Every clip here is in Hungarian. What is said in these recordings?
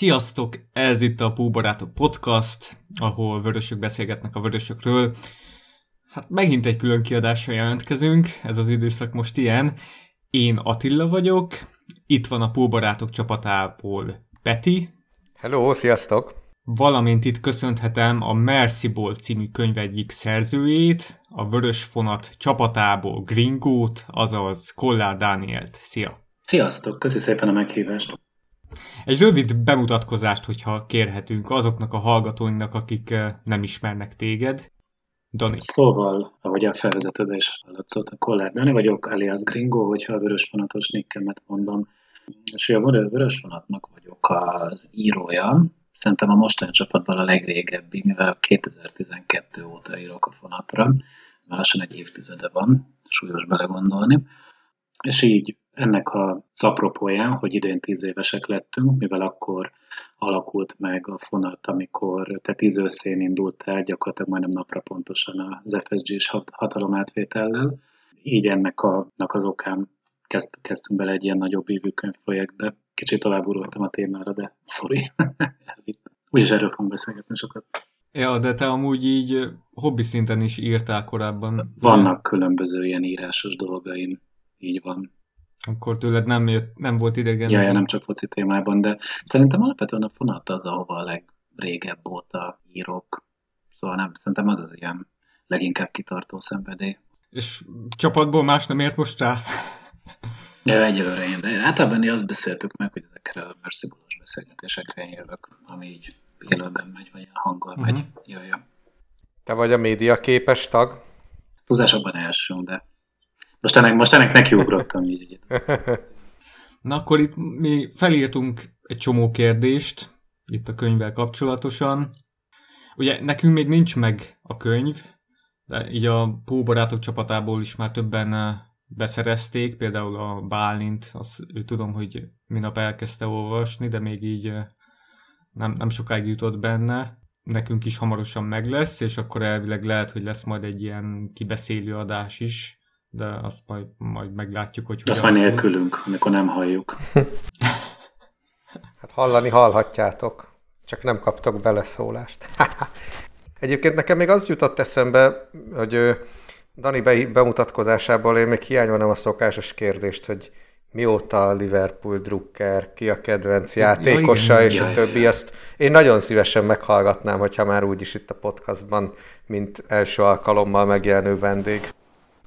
Sziasztok! Ez itt a Púbarátok Podcast, ahol vörösök beszélgetnek a vörösökről. Hát megint egy külön kiadással jelentkezünk, ez az időszak most ilyen. Én Attila vagyok, itt van a Púbarátok csapatából Peti. Hello, sziasztok! Valamint itt köszönhetem a Mercibol című könyv egyik szerzőjét, a Vörös Fonat csapatából Gringót, azaz Kollár Dánielt. Szia! Sziasztok! Köszi szépen a meghívást! Egy rövid bemutatkozást, hogyha kérhetünk azoknak a hallgatóinknak, akik eh, nem ismernek téged. Dani. Szóval, ahogy a felvezetőben is hallatszott, a Kollár Dani vagyok, alias Gringo, hogyha a vörös vonatos nikkemet mondom. És a vörös vonatnak vagyok az írója. Szerintem a mostani csapatban a legrégebbi, mivel 2012 óta írok a fonatra. Már lassan egy évtizede van, súlyos belegondolni. És így ennek a szapropóján, hogy idén tíz évesek lettünk, mivel akkor alakult meg a fonat, amikor te tíz őszén indult el, gyakorlatilag majdnem napra pontosan az FSG-s hatalomátvétellel. Így ennek a, az okán kezd, kezdtünk bele egy ilyen nagyobb évű könyvprojektbe. Kicsit tovább a témára, de sorry, Úgyis erről fogunk beszélgetni sokat. Ja, de te amúgy így hobbi szinten is írtál korábban. Vannak különböző ilyen írásos dolgaim, így van. Akkor tőled nem, jött, nem volt idegen. Ja, ja, nem csak foci témában, de szerintem alapvetően a fonat az, ahova a legrégebb óta írok. Szóval nem, szerintem az az ilyen leginkább kitartó szenvedély. És csapatból más nem ért most rá? Ja, egyelőre én, de általában azt beszéltük meg, hogy ezekre a mercibulos beszélgetésekre én jövök, ami így élőben megy, vagy a hanggal megy. Uh-huh. Jaj, jaj. Te vagy a média képes tag? Túlzásokban első, de most ennek, most ennek nekiugrottam így. Na akkor itt mi felírtunk egy csomó kérdést itt a könyvvel kapcsolatosan. Ugye nekünk még nincs meg a könyv, de így a Póbarátok csapatából is már többen eh, beszerezték, például a Bálint, azt ő tudom, hogy minap elkezdte olvasni, de még így eh, nem, nem sokáig jutott benne. Nekünk is hamarosan meg lesz, és akkor elvileg lehet, hogy lesz majd egy ilyen kibeszélő adás is de azt majd, majd meglátjuk, hogy Azt majd nélkülünk, amikor nem halljuk. hát hallani hallhatjátok, csak nem kaptok beleszólást. Egyébként nekem még az jutott eszembe, hogy Dani be, bemutatkozásából én még hiányolnám a szokásos kérdést, hogy mióta a Liverpool drukker, ki a kedvenc játékosa, ja, igen, és ja, a többi. Azt én nagyon szívesen meghallgatnám, hogyha már úgyis itt a podcastban, mint első alkalommal megjelenő vendég.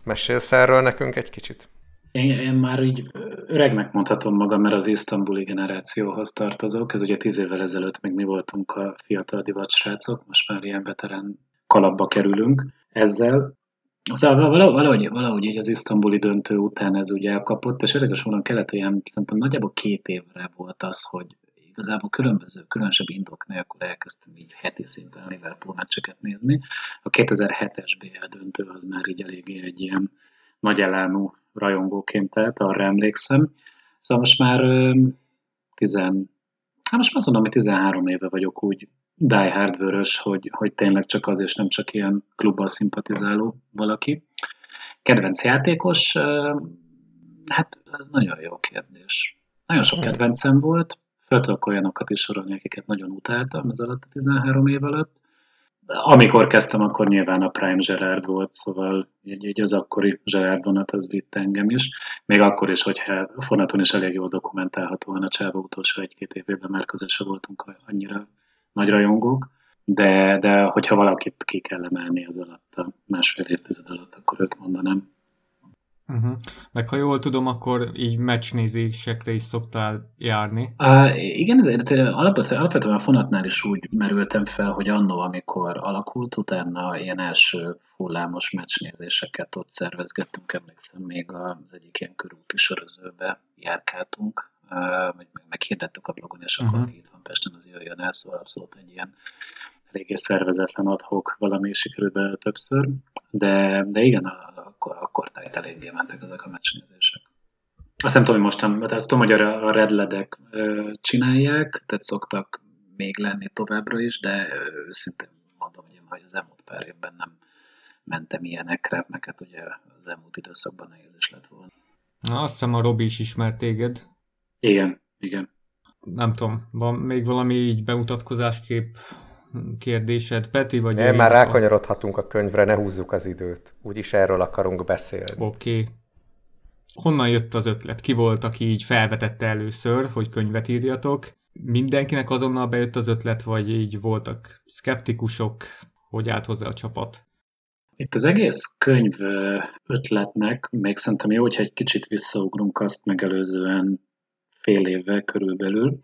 Mesélsz erről nekünk egy kicsit? Én, én már így öregnek mondhatom magam, mert az isztambuli generációhoz tartozok. Ez ugye tíz évvel ezelőtt még mi voltunk a fiatal divat srácok, most már ilyen veterán kalapba kerülünk ezzel. Szóval valahogy, valahogy így az isztambuli döntő után ez ugye elkapott, és érdekes módon kellett olyan, szerintem nagyjából két évre volt az, hogy igazából különböző, különösebb indok nélkül elkezdtem így heti szinten Liverpool meccseket nézni. A 2007-es BL döntő az már így eléggé egy ilyen nagy elámú rajongóként telt, arra emlékszem. Szóval most már tizen, hát most azt mondom, hogy 13 éve vagyok úgy die hard vörös, hogy, hogy tényleg csak az, és nem csak ilyen klubbal szimpatizáló valaki. Kedvenc játékos? Hát ez nagyon jó kérdés. Nagyon sok hm. kedvencem volt, tudok olyanokat is sorolni, akiket nagyon utáltam ez alatt a 13 év alatt. Amikor kezdtem, akkor nyilván a Prime Gerard volt, szóval így, így az akkori Gerard vonat az vitt engem is. Még akkor is, hogyha fonaton is elég jól dokumentálhatóan a csáva utolsó egy-két évében már közel voltunk annyira nagy rajongók. De, de hogyha valakit ki kell emelni az alatt a másfél évtized alatt, akkor őt mondanám. Uh-huh. Meg ha jól tudom, akkor így meccsnézésekre is szoktál járni. Uh, igen, ezért alapvetően, alapvetően a fonatnál is úgy merültem fel, hogy annó, amikor alakult, utána ilyen első hullámos meccsnézéseket ott szervezgettünk, emlékszem, még az egyik ilyen körúti sorozóbe járkáltunk, uh, meg, meg hirdettük a blogon, és akkor uh-huh. itt van Pesten, az jöjjön el, szóval abszolút egy ilyen eléggé szervezetlen adhok valami sikerült többször, de, de igen, akkor, akkor tehát eléggé mentek ezek a meccsnézések. Azt nem tudom, hogy most nem, de azt tudom, hogy a redledek csinálják, tehát szoktak még lenni továbbra is, de őszintén mondom, hogy az elmúlt pár évben nem mentem ilyenekre, mert hát ugye az elmúlt időszakban nehéz is lett volna. Na, azt hiszem a Robi is ismert téged. Igen, igen. nem tudom, van még valami így bemutatkozásképp kérdésed, Peti, vagy... Nem, már rákanyarodhatunk a könyvre, ne húzzuk az időt. Úgyis erről akarunk beszélni. Oké. Okay. Honnan jött az ötlet? Ki volt, aki így felvetette először, hogy könyvet írjatok? Mindenkinek azonnal bejött az ötlet, vagy így voltak szkeptikusok? Hogy állt hozzá a csapat? Itt az egész könyv ötletnek, még szerintem jó, hogyha egy kicsit visszaugrunk azt megelőzően fél évvel körülbelül,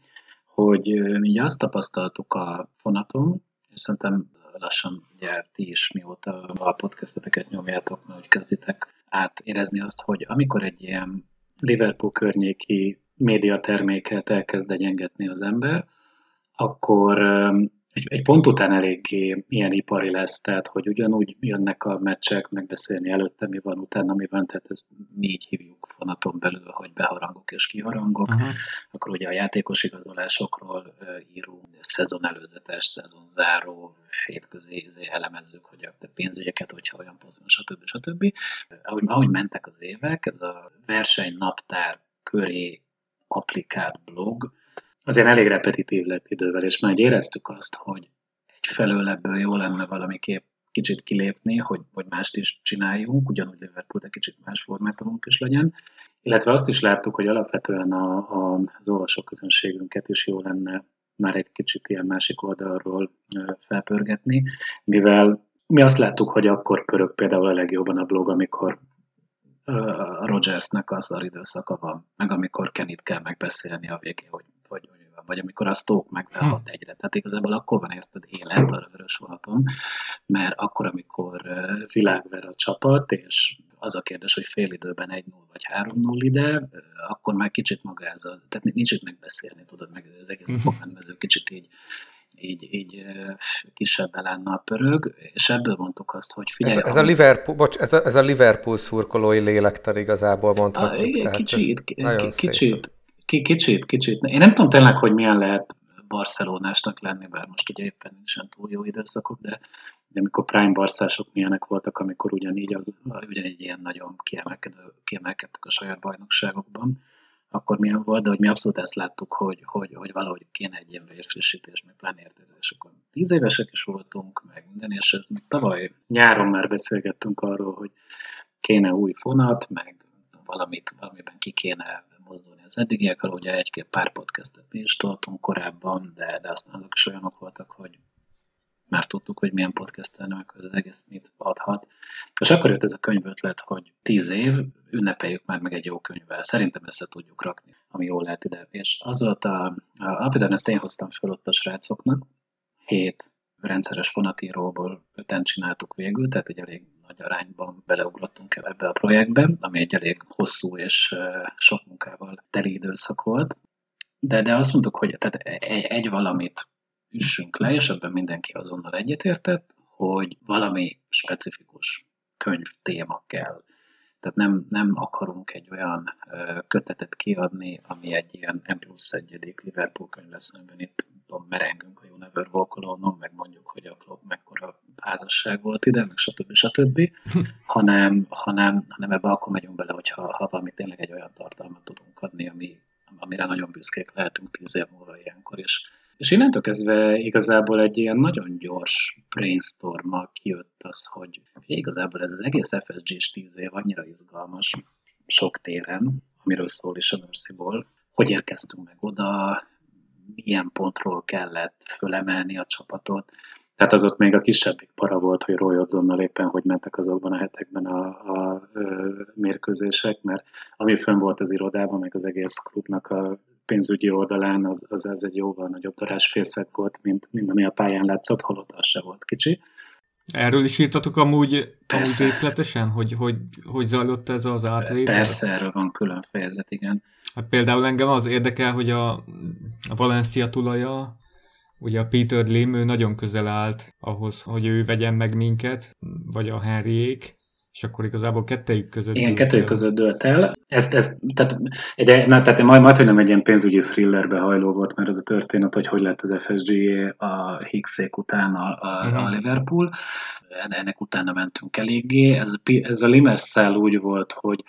hogy mi azt tapasztaltuk a fonaton, és szerintem lassan ugye is mióta a podcasteteket nyomjátok, mert hogy kezditek átérezni azt, hogy amikor egy ilyen Liverpool környéki médiaterméket elkezd egyengetni az ember, akkor egy, egy pont után eléggé ilyen ipari lesz, tehát hogy ugyanúgy jönnek a meccsek, megbeszélni előtte mi van, utána mi van, tehát ezt négy hívjuk fonaton belül, hogy beharangok és kiharangok. Uh-huh. Akkor ugye a játékos igazolásokról írunk, szezon előzetes, szezon záró, hétközi izé elemezzük, hogy a pénzügyeket, hogyha olyan pozban, stb. stb. Ahogy, ahogy mentek az évek, ez a versenynaptár köré applikált blog, azért elég repetitív lett idővel, és már éreztük azt, hogy egyfelől ebből jó lenne valamiképp kicsit kilépni, hogy, hogy mást is csináljunk, ugyanúgy Liverpool, de kicsit más formátumunk is legyen. Illetve azt is láttuk, hogy alapvetően a, a, az olvasóközönségünket is jó lenne már egy kicsit ilyen másik oldalról felpörgetni, mivel mi azt láttuk, hogy akkor pörög például a legjobban a blog, amikor Rogersnek az a időszaka van, meg amikor Kenit kell megbeszélni a végén, hogy, hogy, vagy amikor a Stoke megbehat hm. egyre. Tehát igazából akkor van érted élet a vörös vonaton, mert akkor, amikor világver a csapat, és az a kérdés, hogy fél időben 1-0 vagy 3-0 ide, akkor már kicsit magáz, tehát nincs itt megbeszélni, tudod, meg az egész fogmező kicsit így így, így kisebb elánnal pörög, és ebből mondtuk azt, hogy figyelj... Ez, ez, a, Liverpool, bocs, ez, a, ez a Liverpool szurkolói lélektan igazából mondhatjuk. A, igen, kicsit, kicsit, kicsit, kicsit. Én nem tudom tényleg, hogy milyen lehet barcelonásnak lenni, bár most ugye éppen nincsen túl jó időszakok, de, de amikor prime barszások milyenek voltak, amikor ugyanígy az, ugyanígy ilyen nagyon kiemelkedő, kiemelkedtek a saját bajnokságokban, akkor milyen volt, de hogy mi abszolút ezt láttuk, hogy, hogy, hogy valahogy kéne egy ilyen vérfrissítés, meg pláne és akkor tíz évesek is voltunk, meg minden, és ez még tavaly nyáron már beszélgettünk arról, hogy kéne új fonat, meg valamit, valamiben ki kéne mozdulni az eddigiekkel, ugye egy-két pár podcastet mi is toltunk korábban, de, de aztán azok is olyanok voltak, hogy már tudtuk, hogy milyen podcastelnek, hogy az egész mit adhat. És akkor jött ez a könyv ötlet, hogy tíz év, ünnepeljük már meg egy jó könyvvel. Szerintem össze tudjuk rakni, ami jól lehet ide. És az volt a, ezt én hoztam fel ott a srácoknak, hét rendszeres fonatíróból öten csináltuk végül, tehát egy elég nagy arányban beleugrottunk ebbe a projektbe, ami egy elég hosszú és sok munkával teli időszak volt. De, de azt mondtuk, hogy tehát egy, egy valamit üssünk le, és ebben mindenki azonnal egyetértett, hogy valami specifikus könyv téma kell. Tehát nem, nem akarunk egy olyan kötetet kiadni, ami egy ilyen M plusz egyedik Liverpool könyv lesz, amiben itt merengünk a You Never Walk Alone-on, meg mondjuk, hogy a klub mekkora házasság volt ide, meg stb. stb. hanem, hanem, hanem ebbe akkor megyünk bele, hogyha ha valami tényleg egy olyan tartalmat tudunk adni, ami, amire nagyon büszkék lehetünk tíz év múlva ilyenkor, és és innentől kezdve igazából egy ilyen nagyon gyors brainstorm kijött az, hogy igazából ez az egész FSG-s tíz év annyira izgalmas sok téren, amiről szól is a Mercyból, hogy érkeztünk meg oda, milyen pontról kellett fölemelni a csapatot. Tehát az ott még a kisebbik para volt, hogy Roy Odzonnal éppen hogy mentek azokban a hetekben a, a, a mérkőzések, mert ami fönn volt az irodában, meg az egész klubnak a pénzügyi oldalán az, az, az egy jóval nagyobb darásfészek volt, mint, mint ami a pályán látszott, holott az se volt kicsi. Erről is írtatok amúgy, amúgy részletesen, hogy, hogy, hogy zajlott ez az átvétel? Persze, erről van külön fejezet, igen. Hát például engem az érdekel, hogy a, a Valencia tulaja, ugye a Peter Lim, ő nagyon közel állt ahhoz, hogy ő vegyen meg minket, vagy a Henryék, és akkor igazából kettejük között Igen, kettejük között dőlt el. Ez, ez, tehát, egy, na, tehát majd, majd, hogy nem egy ilyen pénzügyi thrillerbe hajló volt, mert ez a történet, hogy hogy lett az FSG a Hicksék után a, a, uh-huh. a Liverpool. Ennek utána mentünk eléggé. Ez, ez a Limes úgy volt, hogy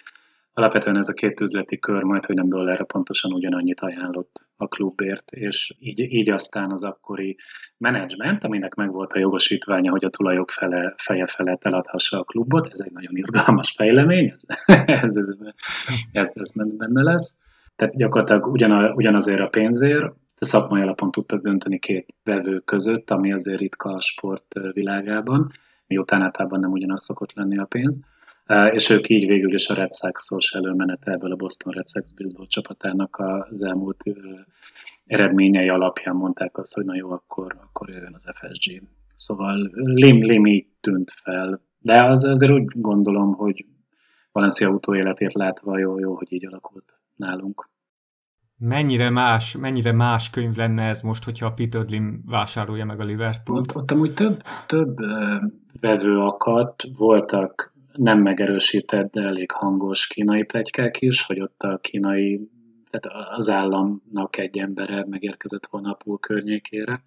alapvetően ez a két üzleti kör majd, hogy nem dollárra pontosan ugyanannyit ajánlott a klubért, és így, így aztán az akkori menedzsment, aminek megvolt a jogosítványa, hogy a tulajok fele, feje felett eladhassa a klubot, ez egy nagyon izgalmas fejlemény, ez, ez, ez, ez, ez benne lesz. Tehát gyakorlatilag ugyan, ugyanazért a pénzért, de szakmai alapon tudtak dönteni két vevő között, ami azért ritka a sport világában, miután általában nem ugyanaz szokott lenni a pénz és ők így végül is a Red Sox-os előmenete ebből a Boston Red Sox baseball csapatának az elmúlt eredményei alapján mondták azt, hogy na jó, akkor, akkor jön az FSG. Szóval Lim, Lim így tűnt fel. De az, azért úgy gondolom, hogy Valencia utóéletét látva jó, jó, hogy így alakult nálunk. Mennyire más, mennyire más könyv lenne ez most, hogyha a Peter Lim vásárolja meg a Liverpool-t? Ott, ott amúgy több, több vevő akadt, voltak nem megerősített, de elég hangos kínai plegykák is, hogy ott a kínai, tehát az államnak egy embere megérkezett volna a pool környékére.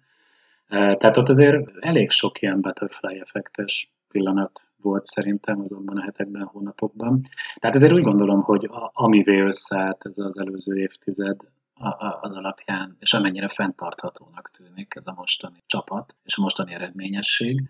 E, tehát ott azért elég sok ilyen butterfly effektes pillanat volt szerintem azonban a hetekben, hónapokban. Tehát ezért úgy gondolom, hogy amivé összeállt ez az előző évtized, az alapján, és amennyire fenntarthatónak tűnik ez a mostani csapat, és a mostani eredményesség,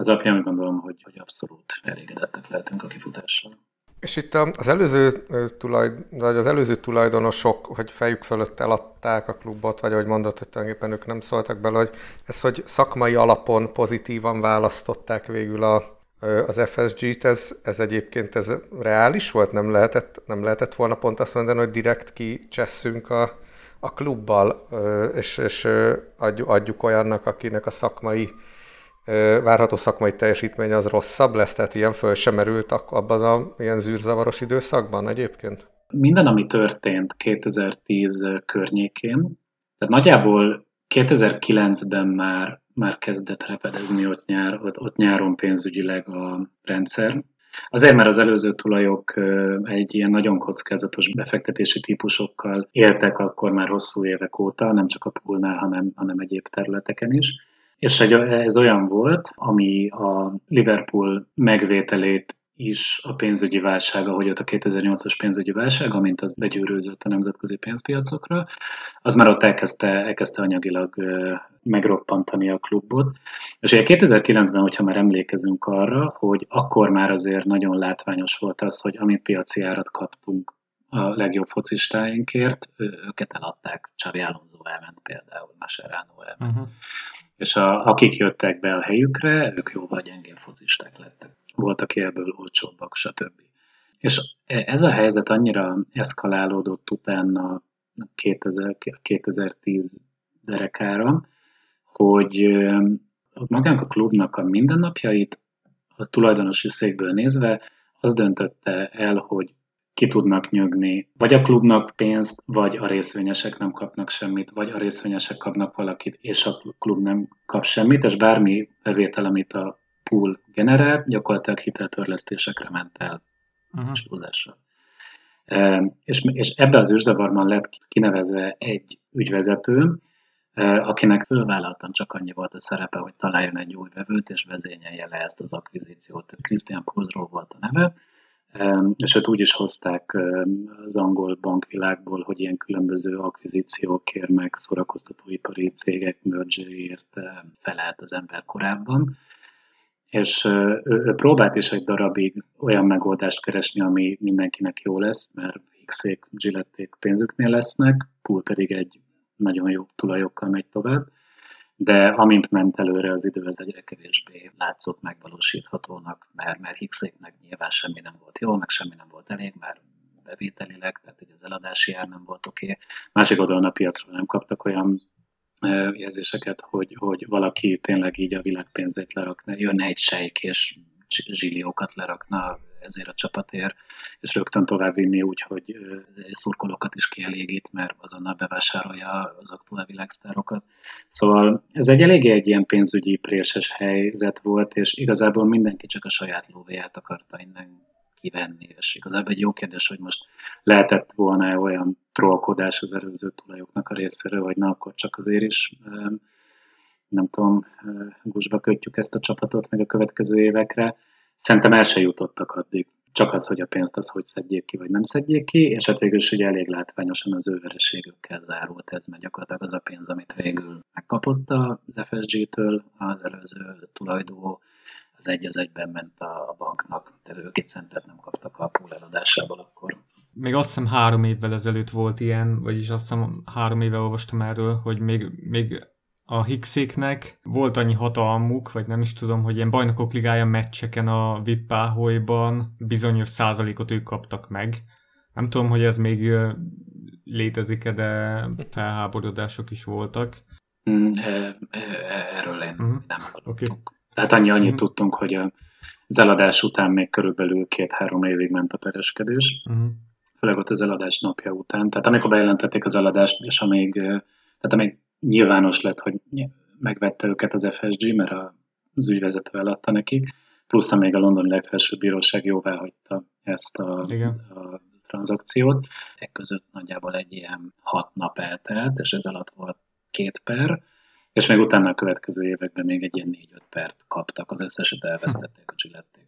az alapján úgy gondolom, hogy, hogy abszolút elégedettek lehetünk a kifutással. És itt az előző, tulajdon, az előző tulajdonosok, hogy fejük fölött eladták a klubot, vagy ahogy mondott, hogy tulajdonképpen ők nem szóltak bele, hogy ez, hogy szakmai alapon pozitívan választották végül a, az FSG-t, ez, ez egyébként ez reális volt? Nem lehetett, nem lehetett volna pont azt mondani, hogy direkt kicsesszünk a, a klubbal, és, és adjuk, adjuk olyannak, akinek a szakmai várható szakmai teljesítmény az rosszabb lesz, tehát ilyen föl sem merült abban a ilyen zűrzavaros időszakban egyébként? Minden, ami történt 2010 környékén, tehát nagyjából 2009-ben már, már kezdett repedezni ott, nyár, ott, ott nyáron pénzügyileg a rendszer. Azért, mert az előző tulajok egy ilyen nagyon kockázatos befektetési típusokkal éltek akkor már hosszú évek óta, nem csak a poolnál, hanem, hanem egyéb területeken is és ez olyan volt, ami a Liverpool megvételét is a pénzügyi válság, ahogy ott a 2008-as pénzügyi válság, amint az begyűrőzött a nemzetközi pénzpiacokra, az már ott elkezdte, elkezdte anyagilag megroppantani a klubot. És ugye 2009-ben, hogyha már emlékezünk arra, hogy akkor már azért nagyon látványos volt az, hogy amit piaci árat kaptunk a legjobb focistáinkért, őket eladták. Csavi Alonso elment például, Maserano elment. Uh-huh és a, akik jöttek be a helyükre, ők jóval gyengébb fozisták lettek. Voltak ebből olcsóbbak, stb. És ez a helyzet annyira eszkalálódott utána 2000, 2010 derekára, hogy magának a klubnak a mindennapjait a tulajdonosi székből nézve az döntötte el, hogy ki tudnak nyögni. Vagy a klubnak pénzt, vagy a részvényesek nem kapnak semmit, vagy a részvényesek kapnak valakit, és a klub nem kap semmit, és bármi bevétel, amit a pool generált, gyakorlatilag hiteltörlesztésekre ment el uh-huh. E, és, és ebbe az űrzavarban lett kinevezve egy ügyvezető, e, akinek fölvállaltan csak annyi volt a szerepe, hogy találjon egy új vevőt, és vezényelje le ezt az akvizíciót. Christian Puzról volt a neve, és őt úgy is hozták az angol bankvilágból, hogy ilyen különböző akvizíciókért, meg szórakoztatóipari cégek mergerért felelt az ember korábban. És ő, ő próbált is egy darabig olyan megoldást keresni, ami mindenkinek jó lesz, mert X-ék, Gillették pénzüknél lesznek, Pool pedig egy nagyon jó tulajokkal megy tovább de amint ment előre az idő, ez egyre kevésbé látszott megvalósíthatónak, mert, mert Hickséknek nyilván semmi nem volt jó, meg semmi nem volt elég, mert bevételileg, tehát hogy az eladási ár nem volt oké. Okay. Másik oldalon a piacról nem kaptak olyan jelzéseket, hogy, hogy valaki tényleg így a világpénzét lerakna, jönne egy sejk és zsilliókat lerakna ezért a csapatért, és rögtön tovább vinni úgy, hogy szurkolókat is kielégít, mert azonnal bevásárolja az aktuál világsztárokat. Szóval ez egy eléggé egy ilyen pénzügyi préses helyzet volt, és igazából mindenki csak a saját lóvéját akarta innen kivenni, és igazából egy jó kérdés, hogy most lehetett volna olyan trollkodás az előző tulajoknak a részéről, vagy na, akkor csak azért is nem tudom, gusba kötjük ezt a csapatot meg a következő évekre. Szerintem el se jutottak addig. csak az, hogy a pénzt az hogy szedjék ki, vagy nem szedjék ki, és hát végül is ugye elég látványosan az ő vereségükkel zárult ez, mert gyakorlatilag az a pénz, amit végül megkapott az FSG-től az előző tulajdó, az egy az egyben ment a banknak, tehát ők egy centet nem kaptak a pool eladásából akkor. Még azt hiszem három évvel ezelőtt volt ilyen, vagyis azt hiszem három éve olvastam erről, hogy még, még a Hickséknek volt annyi hatalmuk, vagy nem is tudom, hogy ilyen bajnokok ligája meccseken a Vippáholyban bizonyos százalékot ők kaptak meg. Nem tudom, hogy ez még létezik-e, de felháborodások is voltak. Mm, erről én uh-huh. nem. Okay. Tehát annyi, annyit uh-huh. tudtunk, hogy az eladás után még körülbelül két-három évig ment a pereskedés. Uh-huh. Főleg ott az eladás napja után. Tehát amikor bejelentették az eladást, és amíg, tehát amíg nyilvános lett, hogy megvette őket az FSG, mert az ügyvezető eladta nekik, plusz még a londoni legfelsőbb bíróság jóvá hagyta ezt a, a tranzakciót. E között nagyjából egy ilyen hat nap eltelt, és ez alatt volt két per, és még utána a következő években még egy ilyen négy-öt pert kaptak, az összeset elvesztették, a csillették.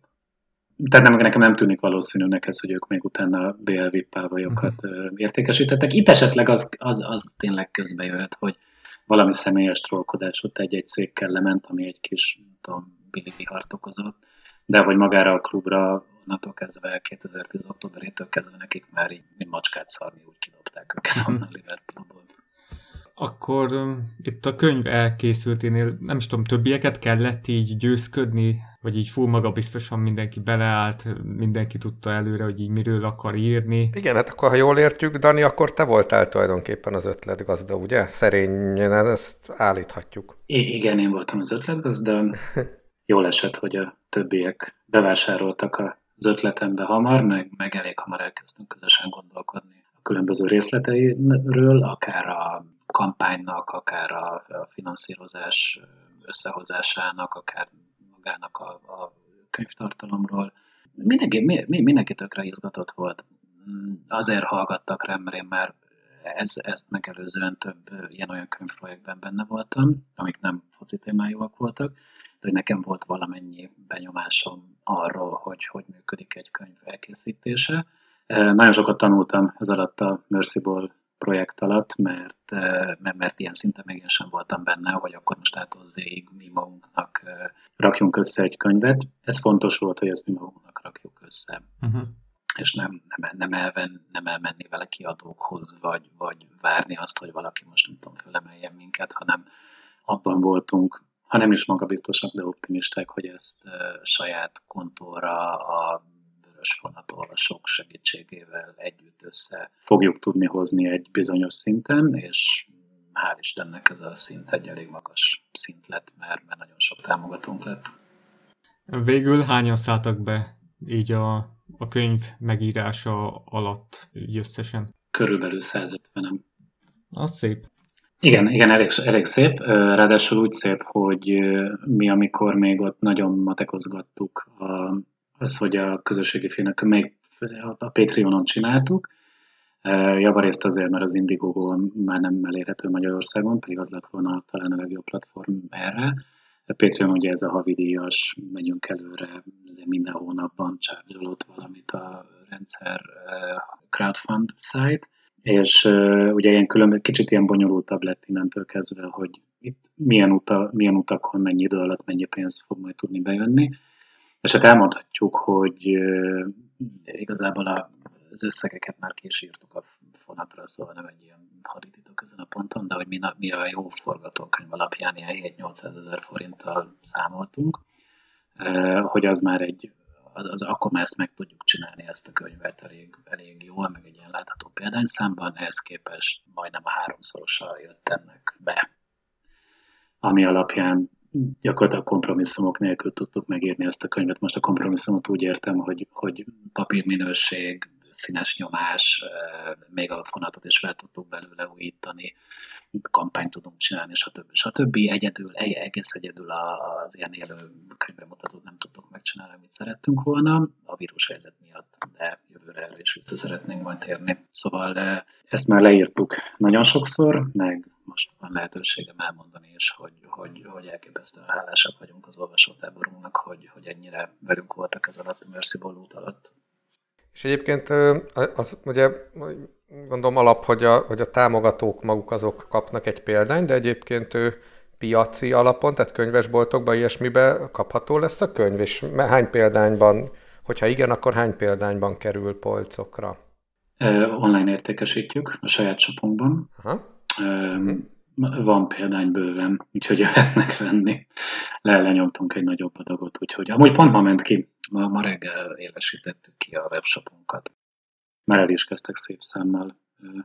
Tehát nem, nekem nem tűnik valószínűnek ez, hogy ők még utána BLV pávajokat értékesítettek. Itt esetleg az, az, az tényleg közbe jöhet, hogy valami személyes trollkodás ott egy-egy székkel lement, ami egy kis, tudom, Billy vihart okozott, de hogy magára a klubra onnantól kezdve, 2010. októberétől kezdve nekik már így, mint macskát szarni, úgy kidobták őket onnan Liverpoolból. Akkor um, itt a könyv elkészülténél, nem is tudom, többieket kellett így győzködni, vagy így full maga biztosan mindenki beleállt, mindenki tudta előre, hogy így miről akar írni. Igen, hát akkor ha jól értjük, Dani, akkor te voltál tulajdonképpen az ötletgazda, ugye? Szerényen ezt állíthatjuk. I- igen, én voltam az ötletgazda. Jól esett, hogy a többiek bevásároltak az ötletembe hamar, meg, meg elég hamar elkezdtünk közösen gondolkodni a különböző részleteiről, akár a kampánynak, akár a, finanszírozás összehozásának, akár magának a, a könyvtartalomról. Mindenki, mi, mindenki tökre izgatott volt. Azért hallgattak rám, mert én már ez, ezt megelőzően több ilyen-olyan könyvprojektben benne voltam, amik nem foci témájúak voltak, de nekem volt valamennyi benyomásom arról, hogy hogy működik egy könyv elkészítése. Nagyon sokat tanultam ez alatt a Mercyball projekt alatt, mert, mert, mert ilyen szinten még én sem voltam benne, hogy akkor most átozzéig mi magunknak rakjunk össze egy könyvet. Ez fontos volt, hogy ezt mi magunknak rakjuk össze. Uh-huh. És nem, nem, nem, elven, nem elmenni vele kiadókhoz, vagy, vagy várni azt, hogy valaki most nem tudom, fölemeljen minket, hanem abban voltunk, ha nem is magabiztosak, de optimisták, hogy ezt uh, saját kontóra a vörös fonatolvasók segítségével együtt össze fogjuk tudni hozni egy bizonyos szinten, és hál' Istennek ez a szint egy elég magas szint lett, mert, mert nagyon sok támogatónk lett. Végül hányan szálltak be így a, a könyv megírása alatt összesen? Körülbelül 150-en. Az szép. Igen, igen, elég, elég szép. Ráadásul úgy szép, hogy mi, amikor még ott nagyon matekozgattuk a, az, hogy a közösségi filmek még a Patreonon csináltuk, javarészt azért, mert az Indiegogo már nem elérhető Magyarországon, pedig az lett volna talán a legjobb platform erre. A Patreon ugye ez a havidíjas, megyünk előre, minden hónapban csárgyolott valamit a rendszer crowdfund site, és uh, ugye ilyen különböző, kicsit ilyen bonyolultabb lett innentől kezdve, hogy itt milyen, uta, milyen utakon, mennyi idő alatt mennyi pénz fog majd tudni bejönni. És hát elmondhatjuk, hogy igazából az összegeket már késírtuk a fonatra, szóval nem egy ilyen hadititok ezen a ponton, de hogy mi, mi a jó forgatókönyv alapján ilyen 7-800 ezer forinttal számoltunk, hogy az már egy az, az akkor már ezt meg tudjuk csinálni, ezt a könyvet elég, elég jól, meg egy ilyen látható példányszámban, ehhez képest majdnem a háromszorosa jött ennek be. Ami alapján gyakorlatilag kompromisszumok nélkül tudtuk megírni ezt a könyvet. Most a kompromisszumot úgy értem, hogy, hogy papírminőség, színes nyomás, még a fonatot is fel tudtuk belőle újítani, kampányt tudunk csinálni, stb. stb. Egyedül, egész egyedül az ilyen élő könyvbemutatót nem tudtuk megcsinálni, amit szerettünk volna, a helyzet miatt, de jövőre elő is vissza szeretnénk majd térni. Szóval ezt már leírtuk nagyon sokszor, meg most van lehetőségem elmondani is, hogy, hogy, hogy elképesztően hálásak vagyunk az olvasótáborunknak, hogy, hogy ennyire velünk voltak ez alatt a Mercy alatt. És egyébként az ugye gondolom alap, hogy a, hogy a támogatók maguk azok kapnak egy példányt, de egyébként ő piaci alapon, tehát könyvesboltokban, ilyesmibe kapható lesz a könyv, és hány példányban, hogyha igen, akkor hány példányban kerül polcokra? Online értékesítjük a saját shopunkban. Aha. Van példány bőven, úgyhogy jöhetnek venni. Le lenyomtunk egy nagyobb adagot, úgyhogy amúgy pont ma ment ki, ma, ma reggel élesítettük ki a webshopunkat. Már el is kezdtek szép számmal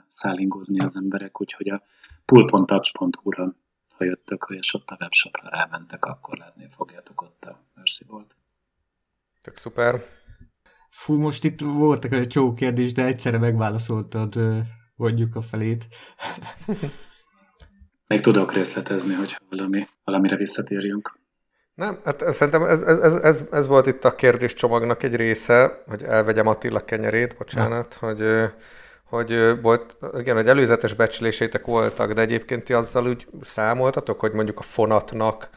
szállingozni az emberek, úgyhogy a pool.touch.hu-ra, ha jöttök, és ott a webshopra rámentek, akkor látni fogjátok ott a Mercy volt. Tök szuper. Fú, most itt voltak egy csó kérdés, de egyszerre megválaszoltad mondjuk a felét. Még tudok részletezni, hogy valami, valamire visszatérjünk. Nem, hát szerintem ez, ez, ez, ez volt itt a kérdéscsomagnak egy része, hogy elvegyem Attila kenyerét, bocsánat, Na. hogy, hogy volt, igen, hogy előzetes becslésétek voltak, de egyébként ti azzal úgy számoltatok, hogy mondjuk a fonatnak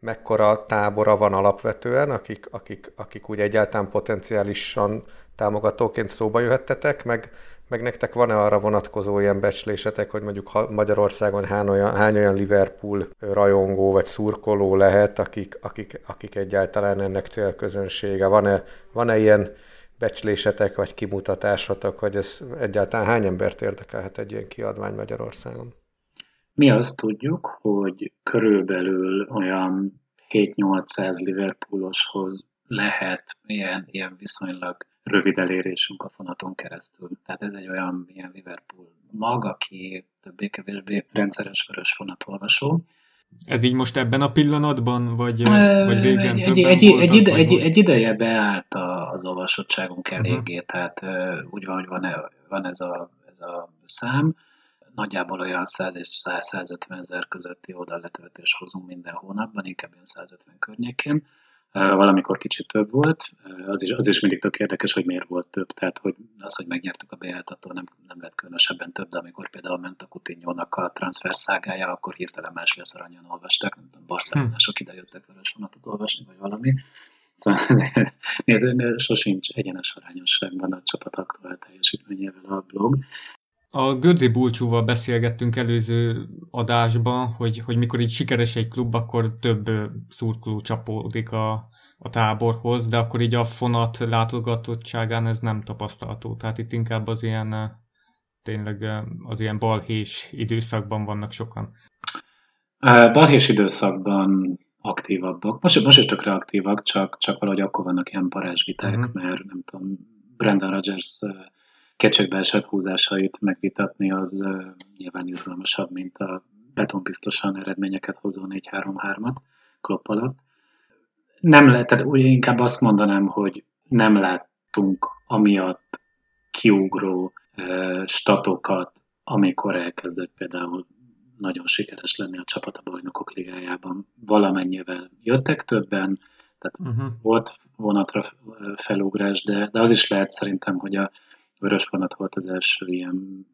mekkora tábora van alapvetően, akik, akik, akik úgy egyáltalán potenciálisan támogatóként szóba jöhettetek, meg meg nektek van-e arra vonatkozó ilyen becslésetek, hogy mondjuk Magyarországon hány olyan, hány olyan Liverpool rajongó vagy szurkoló lehet, akik, akik, akik egyáltalán ennek célközönsége? Van-e, van-e ilyen becslésetek vagy kimutatásotok, hogy ez egyáltalán hány embert érdekelhet egy ilyen kiadvány Magyarországon? Mi azt tudjuk, hogy körülbelül olyan 7-800 Liverpooloshoz lehet ilyen, ilyen viszonylag rövid elérésünk a fonaton keresztül. Tehát ez egy olyan ilyen Liverpool mag, aki többé-kevésbé rendszeres vörös fonatolvasó. Ez így most ebben a pillanatban, vagy, e, vagy régen egy, többen egy, voltak, egy, ide, egy, egy ideje beállt az olvasottságunk mhm. eléggé, uh-huh. tehát úgy van, hogy van, e, van ez, a, ez a szám, nagyjából olyan 100 és 150 ezer közötti oldalletöltés hozunk minden hónapban, inkább ilyen 150 környékén valamikor kicsit több volt. Az is, az is mindig tök érdekes, hogy miért volt több. Tehát hogy az, hogy megnyertük a bejeltató, nem, nem lett különösebben több, de amikor például ment a Coutinho-nak a transfer szágája, akkor hirtelen másfél aranyon olvastak, nem tudom, barcelonások ide jöttek vörös vonatot olvasni, vagy valami. Szóval nézd, sosincs egyenes arányosságban a csapat aktuál teljesítményével a blog. A Gödri Bulcsúval beszélgettünk előző adásban, hogy, hogy mikor így sikeres egy klub, akkor több szurkoló csapódik a, a táborhoz, de akkor így a fonat látogatottságán ez nem tapasztalható. Tehát itt inkább az ilyen tényleg az ilyen balhés időszakban vannak sokan. Balhés időszakban aktívabbak. Most, most is tökre aktívak, csak, csak valahogy akkor vannak ilyen parázsviták, uh-huh. mert nem tudom, Brandon Rogers kecsegbe esett húzásait megvitatni, az nyilván izgalmasabb, mint a betonbiztosan eredményeket hozó 4-3-3-at Klopp alatt. Nem lehet, tehát úgy inkább azt mondanám, hogy nem láttunk amiatt kiugró statokat, amikor elkezdett például nagyon sikeres lenni a csapat a bajnokok ligájában. Valamennyivel jöttek többen, tehát uh-huh. volt vonatra felugrás, de, de az is lehet szerintem, hogy a Vörös vonat volt az első ilyen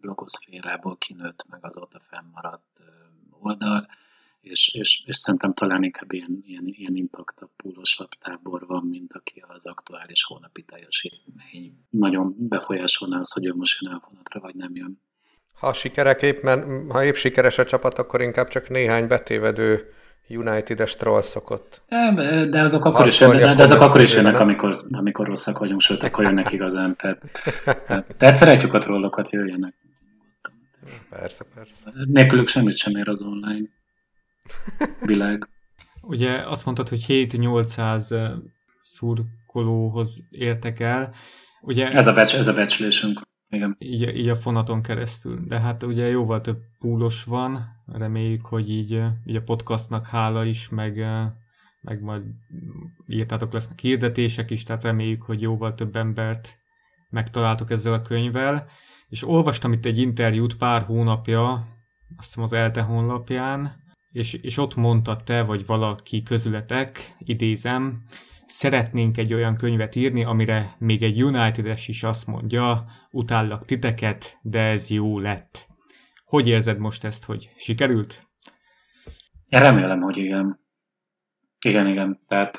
blogoszférából kinőtt, meg azóta fennmaradt oldal, és, és, és szerintem talán inkább ilyen, ilyen, ilyen intaktabb, púlosabb tábor van, mint aki az aktuális hónapi teljesítmény nagyon befolyásolná az, hogy ő most jön elfonatra, vagy nem jön. Ha sikerek épp, ha épp sikeres a csapat, akkor inkább csak néhány betévedő United-es troll szokott. De azok akkor is, jönnek, de azok akkor is jönnek, amikor, amikor rosszak vagyunk, sőt, akkor jönnek igazán. Tehát, tehát szeretjük a trollokat, jöjjenek. Persze, persze. Nélkülük semmit sem ér az online világ. Ugye azt mondtad, hogy 7-800 szurkolóhoz értek el. Ugye, ez, a becs, ez a becslésünk. Igen. Így, így a fonaton keresztül. De hát ugye jóval több púlos van, reméljük, hogy így, így a podcastnak hála is, meg, meg majd írtátok lesznek hirdetések is, tehát reméljük, hogy jóval több embert megtaláltok ezzel a könyvvel. És olvastam itt egy interjút pár hónapja, azt hiszem az ELTE honlapján, és, és ott mondta te, vagy valaki közületek, idézem, szeretnénk egy olyan könyvet írni, amire még egy United-es is azt mondja, utállak titeket, de ez jó lett. Hogy érzed most ezt, hogy sikerült? Remélem, hogy igen. Igen, igen. Tehát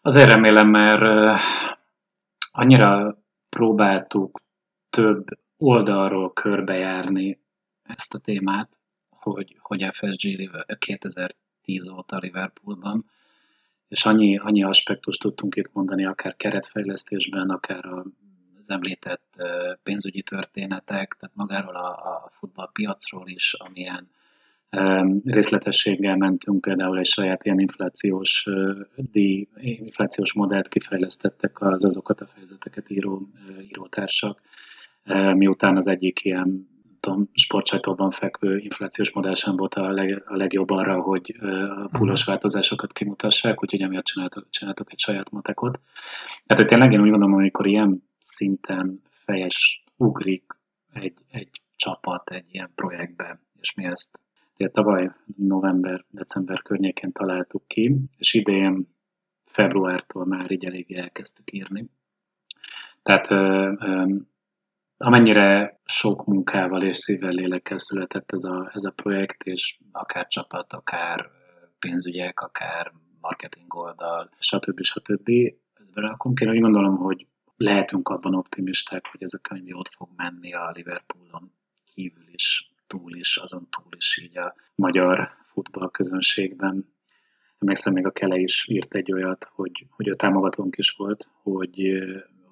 azért remélem, mert annyira próbáltuk több oldalról körbejárni ezt a témát, hogy, hogy FSG 2010 óta Liverpoolban, és annyi, annyi aspektust tudtunk itt mondani, akár keretfejlesztésben, akár az említett pénzügyi történetek, tehát magáról a, a futballpiacról is, amilyen részletességgel mentünk, például egy saját ilyen inflációs, díj, inflációs modellt kifejlesztettek az azokat a fejezeteket író, írótársak, miután az egyik ilyen tudom, sportsajtóban fekvő inflációs modell volt a, leg, a legjobb arra, hogy a púlos változásokat kimutassák, úgyhogy emiatt csináltok, csináltok egy saját matekot. Tehát, hogy tényleg én úgy gondolom, amikor ilyen szinten fejes ugrik egy, egy csapat egy ilyen projektbe, és mi ezt tavaly november-december környékén találtuk ki, és idén februártól már így eléggé elkezdtük írni. Tehát amennyire sok munkával és szívvel lélekkel született ez a, ez a projekt, és akár csapat, akár pénzügyek, akár marketing oldal, stb. stb. Ez berakunk. Én úgy gondolom, hogy lehetünk abban optimisták, hogy ez a könyv jót fog menni a Liverpoolon kívül is, túl is, azon túl is így a magyar futball közönségben. Emlékszem, még a Kele is írt egy olyat, hogy, hogy a támogatónk is volt, hogy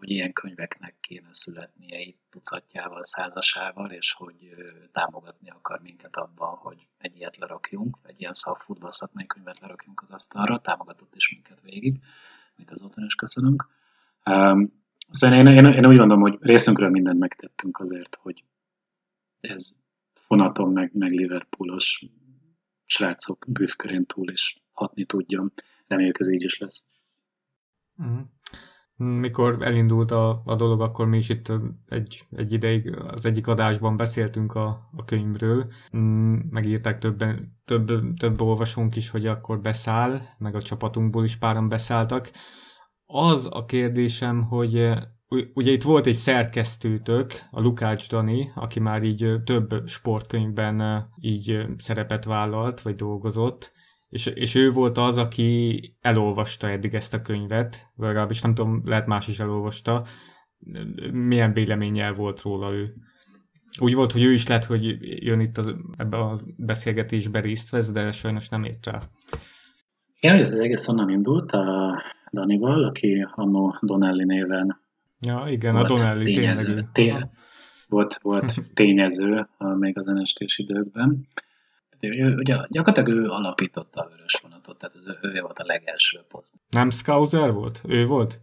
hogy ilyen könyveknek kéne születnie itt tucatjával, százasával, és hogy támogatni akar minket abban, hogy egy ilyet lerakjunk, egy ilyen szakfutball szakmai könyvet lerakjunk az asztalra, támogatott is minket végig, amit azóta is köszönünk. Szóval én, én, én úgy gondolom, hogy részünkről mindent megtettünk azért, hogy ez fonaton meg, meg Liverpoolos srácok bűvkörén túl is hatni tudjon. Reméljük ez így is lesz. Mm mikor elindult a, a dolog, akkor mi is itt egy, egy ideig az egyik adásban beszéltünk a, a könyvről. Mm, megírták többen, több, több olvasónk is, hogy akkor beszáll, meg a csapatunkból is páran beszálltak. Az a kérdésem, hogy ugye itt volt egy szerkesztőtök, a Lukács Dani, aki már így több sportkönyvben így szerepet vállalt, vagy dolgozott, és, és ő volt az, aki elolvasta eddig ezt a könyvet, legalábbis nem tudom, lehet más is elolvasta, milyen véleménnyel volt róla ő. Úgy volt, hogy ő is lehet, hogy jön itt az, ebbe a beszélgetésbe részt vesz, de sajnos nem ért rá. Igen, ez az egész onnan indult a Danival, aki annó Donelli néven Ja, igen, a Donelli tényező, tényleg. Volt, volt tényező még az NST-s időkben. Ő, ugye gyakorlatilag ő alapította a vörös vonatot, tehát az ő, ő volt a legelső poszt. Nem Scouser volt? Ő volt?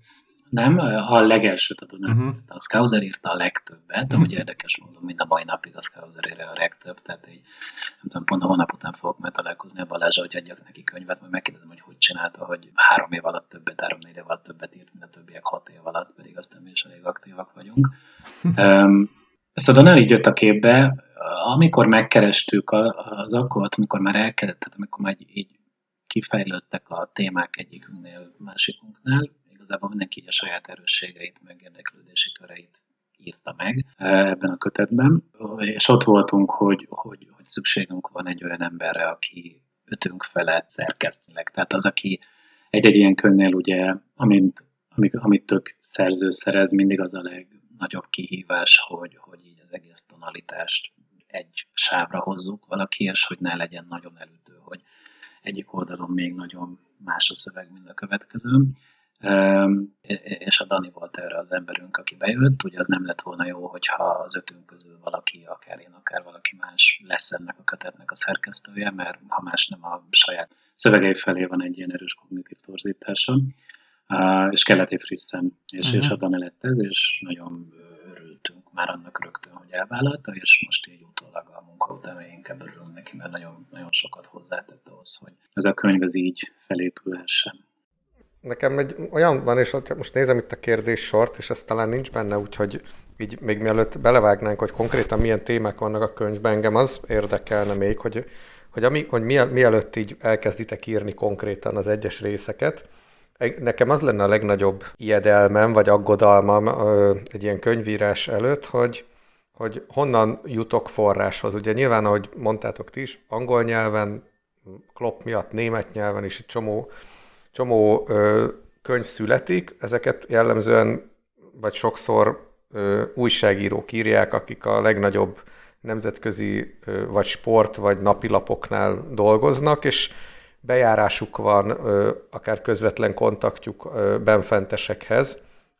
Nem, a legelső, tehát nem. Uh-huh. A Scouser írta a legtöbbet, de hogy érdekes módon mind a mai napig a Scouser írja a legtöbb, tehát így, nem tudom, pont a hónap után fogok majd találkozni a Balázsa, hogy adjak neki könyvet, majd megkérdezem, hogy hogy csinálta, hogy három év alatt többet, három-négy év alatt többet írt, mint a többiek hat év alatt, pedig aztán mi is elég aktívak vagyunk. um, a Donald így jött a képbe, amikor megkerestük az akkor, amikor már elkezdett, tehát amikor már így kifejlődtek a témák egyikünknél, másikunknál, igazából mindenki a saját erősségeit, meg érdeklődési köreit írta meg ebben a kötetben, és ott voltunk, hogy, hogy, hogy szükségünk van egy olyan emberre, aki ötünk felett szerkesztnileg. Tehát az, aki egy-egy ilyen könyvnél ugye, amint, amit, amit több szerző szerez, mindig az a legnagyobb kihívás, hogy, hogy így az egész tonalitást egy sávra hozzuk valaki, és hogy ne legyen nagyon elütő, hogy egyik oldalon még nagyon más a szöveg, mint a következő. És a Dani volt erre az emberünk, aki bejött. Ugye az nem lett volna jó, hogyha az ötünk közül valaki, akár én, akár valaki más lesz ennek a kötetnek a szerkesztője, mert ha más nem a saját szövegei felé van egy ilyen erős kognitív torzítása. És kellett egy frissen, és, uh-huh. és mhm. a Dani lett ez, és nagyon örültünk már annak rögtön, hogy elvállalta, és most így utólag a munka után inkább örülünk neki, mert nagyon, nagyon sokat hozzátett ahhoz, hogy ez a könyv ez így felépülhessen. Nekem egy olyan van, és most nézem itt a kérdés sort, és ez talán nincs benne, úgyhogy így még mielőtt belevágnánk, hogy konkrétan milyen témák vannak a könyvben, engem az érdekelne még, hogy, hogy, ami, hogy mielőtt így elkezditek írni konkrétan az egyes részeket, Nekem az lenne a legnagyobb ijedelmem, vagy aggodalmam egy ilyen könyvírás előtt, hogy, hogy honnan jutok forráshoz. Ugye nyilván, ahogy mondtátok ti is, angol nyelven, Klopp miatt német nyelven is egy csomó, csomó könyv születik, ezeket jellemzően, vagy sokszor újságírók írják, akik a legnagyobb nemzetközi vagy sport, vagy napilapoknál dolgoznak, és bejárásuk van, akár közvetlen kontaktjuk benfentesekhez,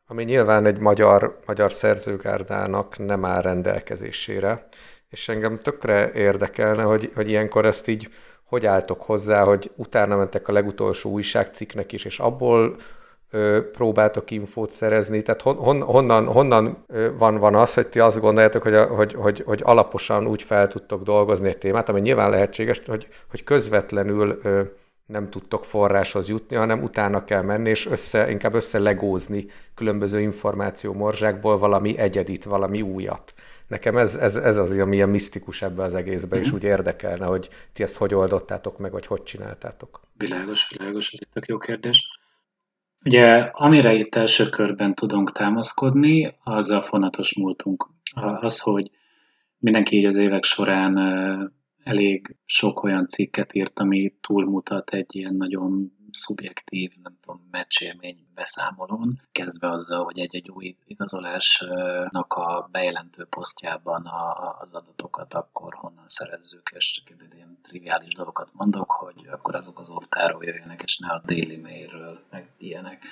ami nyilván egy magyar, magyar szerzőgárdának nem áll rendelkezésére. És engem tökre érdekelne, hogy, hogy ilyenkor ezt így hogy álltok hozzá, hogy utána mentek a legutolsó újságcikknek is, és abból próbáltok infót szerezni? Tehát hon, hon, honnan, honnan van, van az, hogy ti azt gondoljátok, hogy, a, hogy, hogy, hogy alaposan úgy fel tudtok dolgozni egy témát, ami nyilván lehetséges, hogy, hogy közvetlenül nem tudtok forráshoz jutni, hanem utána kell menni, és össze, inkább összelegózni különböző információ morzsákból valami egyedit, valami újat. Nekem ez, ez, ez az, ami a misztikus ebbe az egészbe, és mhm. úgy érdekelne, hogy ti ezt hogy oldottátok meg, vagy hogy csináltátok. Világos, világos, ez egy tök jó kérdés. Ugye, amire itt első körben tudunk támaszkodni, az a fonatos múltunk. Az, hogy mindenki így az évek során elég sok olyan cikket írt, ami túlmutat egy ilyen nagyon szubjektív, nem tudom, meccsélmény beszámolón, kezdve azzal, hogy egy-egy új igazolásnak a bejelentő posztjában a, az adatokat akkor honnan szerezzük, és ilyen triviális dolgokat mondok, hogy akkor azok az optáról jöjjenek, és ne a Daily Mailről, meg ilyenek.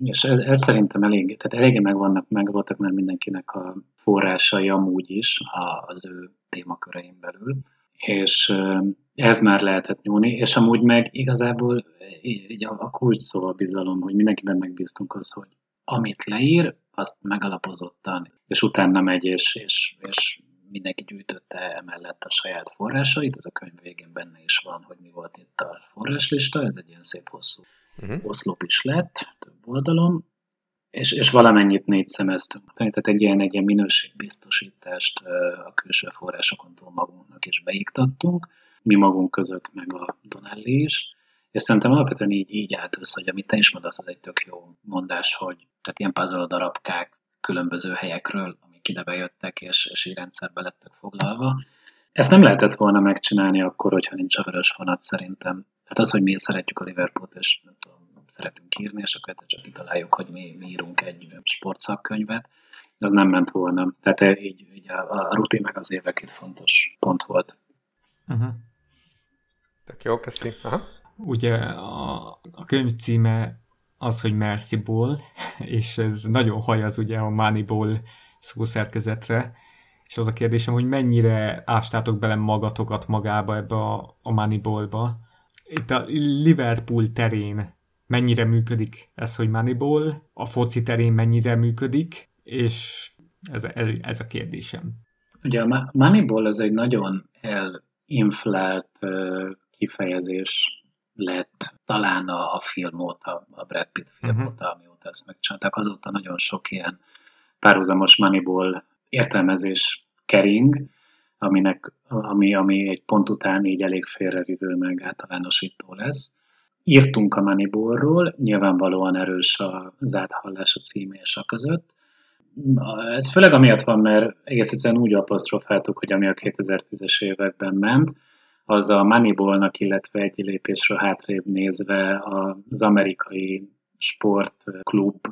És ez, ez szerintem elég, tehát eléggé megvannak, meg voltak már mindenkinek a forrásai amúgy is az ő témakörein belül és ez már lehetett nyúlni, és amúgy meg igazából így a, kulcs szó a bizalom, hogy mindenkiben megbíztunk az, hogy amit leír, azt megalapozottan, és utána megy, és, és, és mindenki gyűjtötte emellett a saját forrásait, ez a könyv végén benne is van, hogy mi volt itt a forráslista, ez egy ilyen szép hosszú uh-huh. oszlop is lett, több oldalon, és, és valamennyit négy szemeztünk. Tehát egy ilyen, egy ilyen minőségbiztosítást a külső forrásokon túl magunknak is beiktattunk, mi magunk között, meg a Donelli is, és szerintem alapvetően így, így össze, hogy amit te is mondasz, az egy tök jó mondás, hogy tehát ilyen puzzle darabkák különböző helyekről, amik ide bejöttek, és, és így rendszerbe lettek foglalva. Ezt nem lehetett volna megcsinálni akkor, hogyha nincs a vörös vonat szerintem. Hát az, hogy mi szeretjük a Liverpoolt, és nem tudom, szeretünk írni, és akkor egyszer csak kitaláljuk, hogy mi, mi írunk egy sportszakkönyvet, az nem ment volna. Tehát így, így a, a rutin meg az évek itt fontos pont volt. Uh-huh. Tök jó, köszi. Aha. Ugye a, a könyv címe az, hogy Mercy Ball, és ez nagyon hajaz ugye a Moneyball szószerkezetre, és az a kérdésem, hogy mennyire ástátok bele magatokat magába ebbe a, a Moneyballba. Itt a Liverpool terén mennyire működik ez, hogy Moneyball, a foci terén mennyire működik, és ez, ez, ez a kérdésem. Ugye a Moneyball az egy nagyon elinflált kifejezés lett talán a, a film óta, a Brad Pitt film uh-huh. óta, amióta ezt megcsinálták. Azóta nagyon sok ilyen párhuzamos Moneyball értelmezés kering, aminek, ami, ami egy pont után így elég félrevívő meg általánosító lesz. Írtunk a Moneyballról, nyilvánvalóan erős az áthallás a címe és a között. Ez főleg amiatt van, mert egész egyszerűen úgy apostrofáltuk, hogy ami a 2010-es években ment, az a Moneyballnak, illetve egy lépésről hátrébb nézve az amerikai sportklub,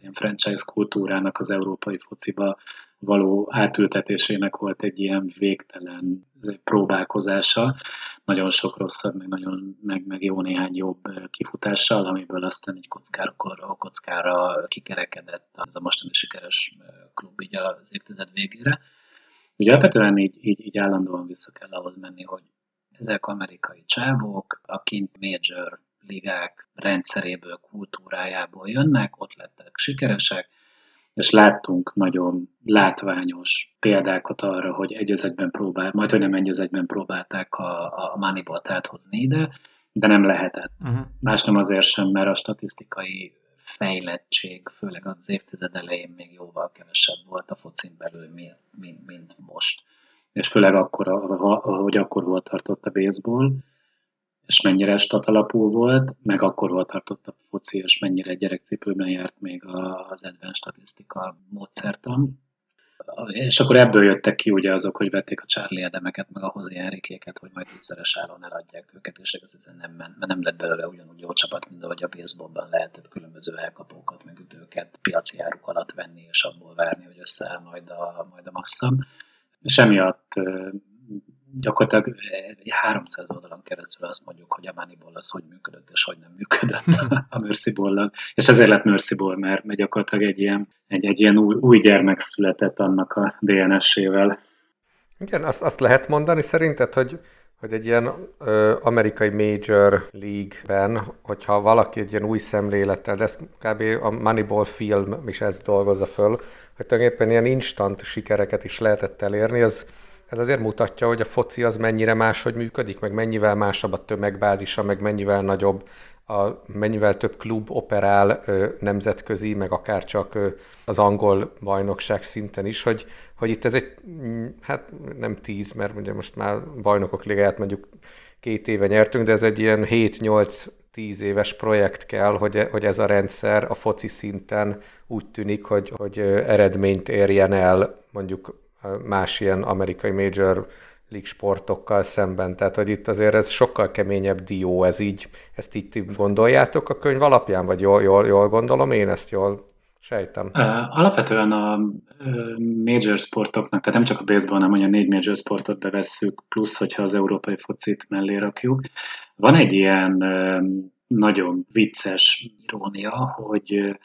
ilyen franchise kultúrának az európai fociba való átültetésének volt egy ilyen végtelen próbálkozása, nagyon sok rosszabb, meg, nagyon, meg, meg jó néhány jobb kifutással, amiből aztán egy kockára, kockára kikerekedett az a mostani sikeres klub így az évtized végére. Ugye alapvetően így, így, így állandóan vissza kell ahhoz menni, hogy ezek amerikai csávók, a major ligák rendszeréből, kultúrájából jönnek, ott lettek sikeresek, és láttunk nagyon látványos példákat arra, hogy egy özegben próbál, majd hogy nem egy özegben próbálták a, a Moneyball-t áthozni ide, de nem lehetett. Uh-huh. Más nem azért sem, mert a statisztikai fejlettség, főleg az évtized elején még jóval kevesebb volt a focin belül, mint, mint, mint most. És főleg akkor, ahogy akkor volt tartott a baseball, és mennyire stat alapú volt, meg akkor volt tartott a foci, és mennyire gyerekcipőben járt még az advanced statisztika módszertan. és akkor ebből jöttek ki ugye azok, hogy vették a Charlie Edemeket, meg a Hozi Enrikéket, hogy majd tízszeres áron eladják őket, és ez nem, mert nem lett belőle ugyanúgy jó csapat, mint ahogy a baseballban lehetett különböző elkapókat, meg ütőket piaci áruk alatt venni, és abból várni, hogy összeáll majd a, majd a massza. És emiatt gyakorlatilag egy 300 oldalon keresztül azt mondjuk, hogy a Moneyball az hogy működött, és hogy nem működött a Mercy ball És ezért lett Mercy Ball, mert, mert gyakorlatilag egy ilyen, egy, egy ilyen új, új gyermek született annak a DNS-ével. Igen, azt, azt lehet mondani szerinted, hogy hogy egy ilyen ö, amerikai Major League-ben, hogyha valaki egy ilyen új szemlélettel, de ezt kb. a Moneyball film is ezt dolgozza föl, hogy tulajdonképpen ilyen instant sikereket is lehetett elérni, az, ez azért mutatja, hogy a foci az mennyire máshogy működik, meg mennyivel másabb a tömegbázisa, meg mennyivel nagyobb, a, mennyivel több klub operál ö, nemzetközi, meg akár csak ö, az angol bajnokság szinten is, hogy, hogy itt ez egy, mm, hát nem tíz, mert ugye most már bajnokok ligáját mondjuk két éve nyertünk, de ez egy ilyen 7-8 tíz éves projekt kell, hogy, hogy ez a rendszer a foci szinten úgy tűnik, hogy, hogy eredményt érjen el mondjuk más ilyen amerikai major league sportokkal szemben. Tehát, hogy itt azért ez sokkal keményebb dió, ez így, ezt így gondoljátok a könyv alapján, vagy jól, jól, jól gondolom én ezt jól sejtem? Alapvetően a major sportoknak, tehát nem csak a baseball, hanem a négy major sportot bevesszük, plusz, hogyha az európai focit mellé rakjuk. Van egy ilyen nagyon vicces irónia, hogy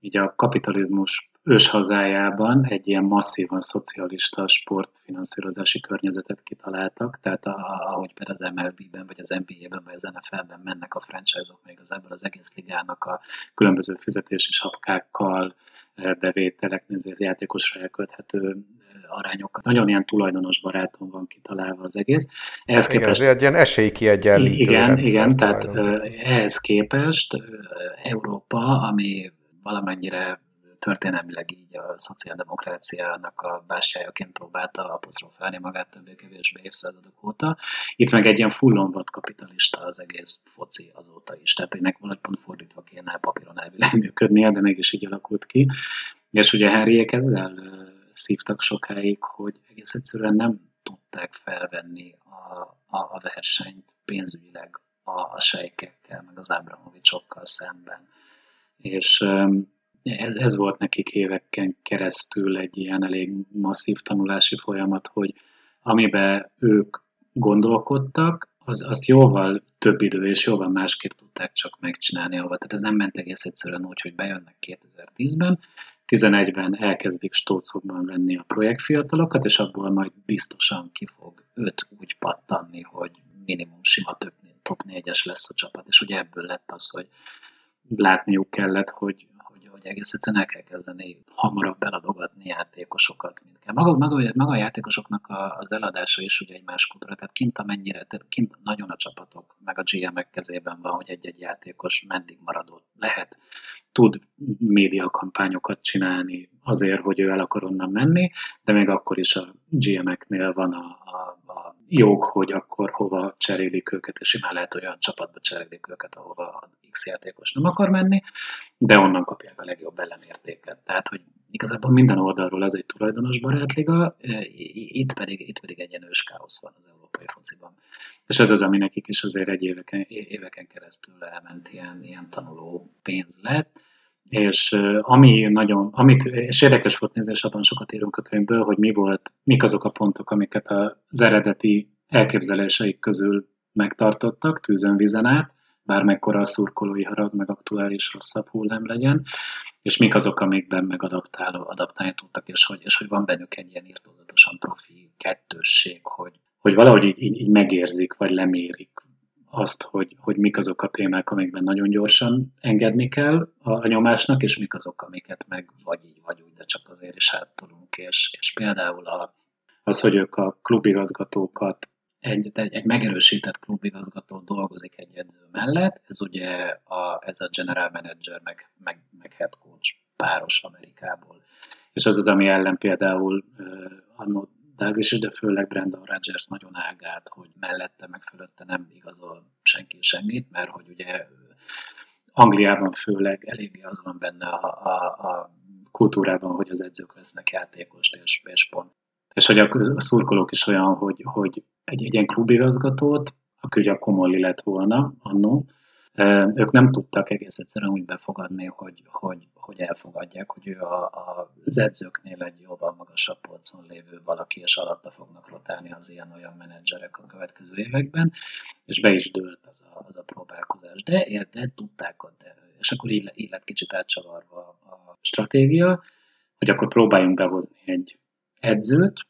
így a kapitalizmus őshazájában egy ilyen masszívan szocialista sportfinanszírozási környezetet kitaláltak, tehát a, ahogy például az MLB-ben, vagy az NBA-ben, vagy az NFL-ben mennek a franchise-ok, még az ebből az egész ligának a különböző fizetési sapkákkal, eh, bevételek, az játékosra elkölthető eh, arányokat. Nagyon ilyen tulajdonos baráton van kitalálva az egész. Ehhez igen, képest, egy ilyen esélykiegyenlítő. Igen, igen, tehát eh, ehhez képest Európa, ami valamennyire történelmileg így a szociáldemokráciának a bástyájaként próbálta apostrofálni magát többé-kevésbé évszázadok óta. Itt meg egy ilyen fullon kapitalista az egész foci azóta is. Tehát ennek valahogy pont fordítva kéne papíron elvileg működnie, de mégis így alakult ki. És ugye Henryek ezzel szívtak sokáig, hogy egész egyszerűen nem tudták felvenni a, a, a versenyt pénzügyileg a, a sejkekkel, meg az Ábramovicsokkal szemben. És ez, ez volt nekik éveken keresztül egy ilyen elég masszív tanulási folyamat, hogy amiben ők gondolkodtak, az, azt jóval több idő és jóval másképp tudták csak megcsinálni. Ahol. Tehát ez nem ment egész egyszerűen úgy, hogy bejönnek 2010-ben, 11-ben elkezdik stócokban venni a projektfiatalokat, és abból majd biztosan ki fog öt úgy pattanni, hogy minimum sima top 4-es lesz a csapat. És ugye ebből lett az, hogy látniuk kellett, hogy hogy egész egyszerűen el kell kezdeni hamarabb eladogatni játékosokat, mint kell. Maga, maga, maga a játékosoknak a, az eladása is ugye egy más kultúra, tehát kint amennyire, tehát kint nagyon a csapatok, meg a GM-ek kezében van, hogy egy-egy játékos meddig maradó lehet, tud médiakampányokat csinálni azért, hogy ő el akar onnan menni, de még akkor is a GM-eknél van a, a, a jog, hogy akkor hova cserélik őket, és simán lehet olyan csapatba cserélik őket, ahova a X játékos nem akar menni, de onnan kapják a legjobb ellenértéket. Tehát, hogy igazából minden oldalról ez egy tulajdonos barátliga, itt pedig, itt pedig egy ilyen káosz van az európai fociban. És ez az, ami nekik is azért egy éveken, éveken keresztül elment ilyen, ilyen tanuló pénz lett. És ami nagyon, amit, és érdekes volt nézni, és abban sokat írunk a könyvből, hogy mi volt, mik azok a pontok, amiket az eredeti elképzeléseik közül megtartottak tűzön vizen át, bármekkora a szurkolói harag, meg aktuális rosszabb hullám legyen, és mik azok, amikben meg adaptáló, adaptálni tudtak, és hogy, és hogy van bennük egy ilyen írtózatosan profi kettősség, hogy, hogy valahogy így, így, így megérzik, vagy lemérik azt, hogy, hogy mik azok a témák, amikben nagyon gyorsan engedni kell a, nyomásnak, és mik azok, amiket meg vagy így, vagy úgy, de csak azért is áttolunk. És, és például a, az, hogy ők a klubigazgatókat egy, egy, egy megerősített klubigazgató dolgozik egy edző mellett, ez ugye a, ez a general manager meg, meg, meg head coach páros Amerikából. És az az, ami ellen például uh, Douglas is, de főleg Brandon Rogers nagyon ágált, hogy mellette meg fölötte nem igazol senki semmit, mert hogy ugye Angliában főleg eléggé az van benne a, a, a kultúrában, hogy az edzők vesznek játékost, és, és pont. És hogy a szurkolók is olyan, hogy, hogy egy, egy ilyen klubigazgatót, aki ugye a Komolli lett volna annó, ők nem tudtak egész egyszerűen úgy befogadni, hogy, hogy, hogy elfogadják, hogy ő a, a, az edzőknél egy jóval magasabb polcon lévő valaki, és alatta fognak rotálni az ilyen-olyan menedzserek a következő években, és be is dőlt az a, az a próbálkozás. De, de tudták, de, és akkor így, így lett kicsit átcsavarva a stratégia, hogy akkor próbáljunk behozni egy edzőt,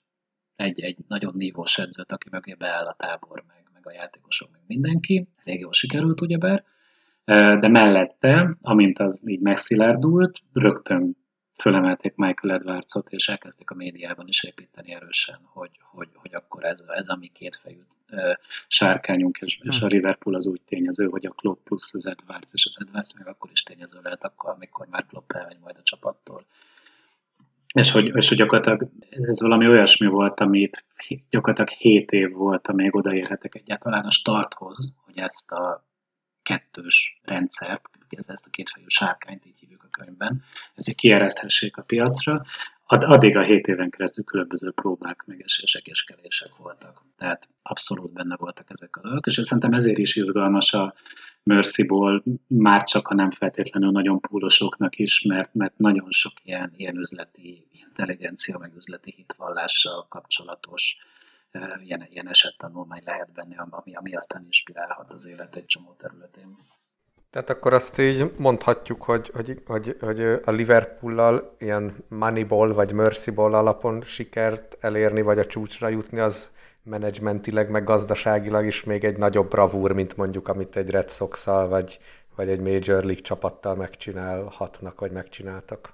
egy, egy nagyon nívós edzőt, aki mögé beáll a tábor, meg, meg a játékosok, meg mindenki. Elég jól sikerült, ugyebár de mellette, amint az így megszilárdult, rögtön fölemelték Michael Edwardsot, és elkezdték a médiában is építeni erősen, hogy, hogy, hogy akkor ez, ez a mi kétfejű sárkányunk, és, és a Liverpool az úgy tényező, hogy a Klopp plusz az Edwards, és az Edwards még akkor is tényező lehet, akkor, amikor már Klopp elmegy majd a csapattól. És hogy, és hogy gyakorlatilag ez valami olyasmi volt, amit gyakorlatilag 7 év volt, amíg odaérhetek egyáltalán a starthoz, hogy ezt a kettős rendszert, ezt a kétfejű sárkányt, így hívjuk a könyvben, ezért kiereszthessék a piacra, addig a hét éven keresztül különböző próbák, megesések és kelések voltak. Tehát abszolút benne voltak ezek a dolgok, és szerintem ezért is izgalmas a Mercy-ból, már csak a nem feltétlenül nagyon púlosoknak is, mert, mert nagyon sok ilyen, ilyen üzleti intelligencia, meg üzleti hitvallással kapcsolatos ilyen, ilyen esettanulmány lehet benne, ami, ami aztán inspirálhat az élet egy csomó területén. Tehát akkor azt így mondhatjuk, hogy, hogy, hogy, hogy a Liverpool-lal ilyen Moneyball vagy Mercyball alapon sikert elérni, vagy a csúcsra jutni, az menedzsmentileg, meg gazdaságilag is még egy nagyobb bravúr, mint mondjuk amit egy Red sox vagy, vagy egy Major League csapattal megcsinálhatnak, vagy megcsináltak.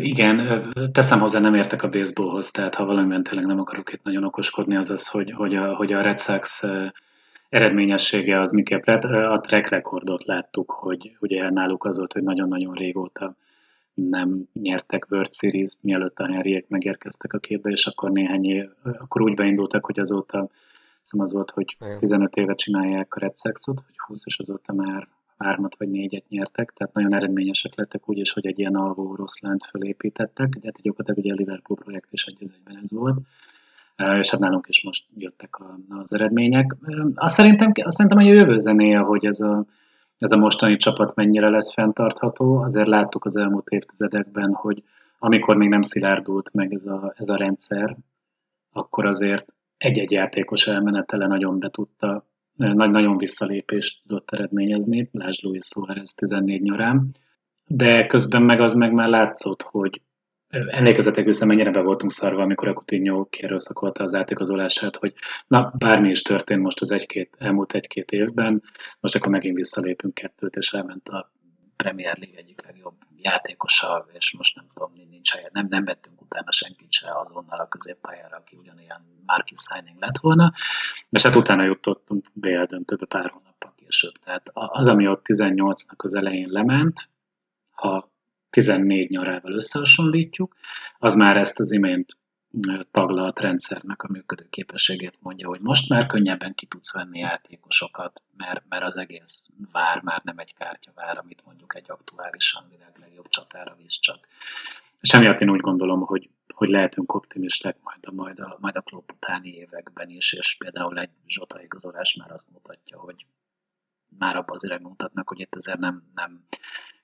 Igen, teszem hozzá, nem értek a baseballhoz, tehát ha valamiben tényleg nem akarok itt nagyon okoskodni, az az, hogy, hogy, a, hogy a Red Sox eredményessége az miképp a track rekordot láttuk, hogy ugye náluk az volt, hogy nagyon-nagyon régóta nem nyertek World Series, mielőtt a Henryek megérkeztek a képbe, és akkor néhány év, akkor úgy beindultak, hogy azóta hiszem az volt, hogy 15 éve csinálják a Red Sox-ot, vagy 20, és azóta már hármat vagy négyet nyertek, tehát nagyon eredményesek lettek úgy is, hogy egy ilyen alvó Rosszlánt fölépítettek, de hát gyakorlatilag ugye a Liverpool projekt is egy az egyben ez volt, és hát nálunk is most jöttek az eredmények. Azt szerintem, azt szerintem a jövő zenéje, hogy ez a, ez a mostani csapat mennyire lesz fenntartható. Azért láttuk az elmúlt évtizedekben, hogy amikor még nem szilárdult meg ez a, ez a rendszer, akkor azért egy-egy játékos elmenetele nagyon be tudta nagy, nagyon visszalépést tudott eredményezni, lásd Luis Suárez 14 nyarán, de közben meg az meg már látszott, hogy emlékezetek vissza, mennyire be voltunk szarva, amikor a Coutinho kierőszakolta az átigazolását, hogy na, bármi is történt most az egy-két, elmúlt egy-két évben, most akkor megint visszalépünk kettőt, és elment a Premier League egyik legjobb játékosa, és most nem tudom, nincs helye, nem, nem vettünk utána senkit se azonnal a középpályára, aki ugyanilyen market signing lett volna, és hát utána jutottunk BL döntőbe pár hónappal később. Tehát az, ami ott 18-nak az elején lement, ha 14 nyarával összehasonlítjuk, az már ezt az imént taglalt rendszernek a működő képességét mondja, hogy most már könnyebben ki tudsz venni játékosokat, mert, mert az egész vár már nem egy kártyavár, amit mondjuk egy aktuálisan világ legjobb csatára visz csak. És emiatt én úgy gondolom, hogy, hogy lehetünk optimisták majd a, majd a, majd a klub utáni években is, és például egy Zsota igazolás már azt mutatja, hogy már abban az irányban mutatnak, hogy itt azért nem, nem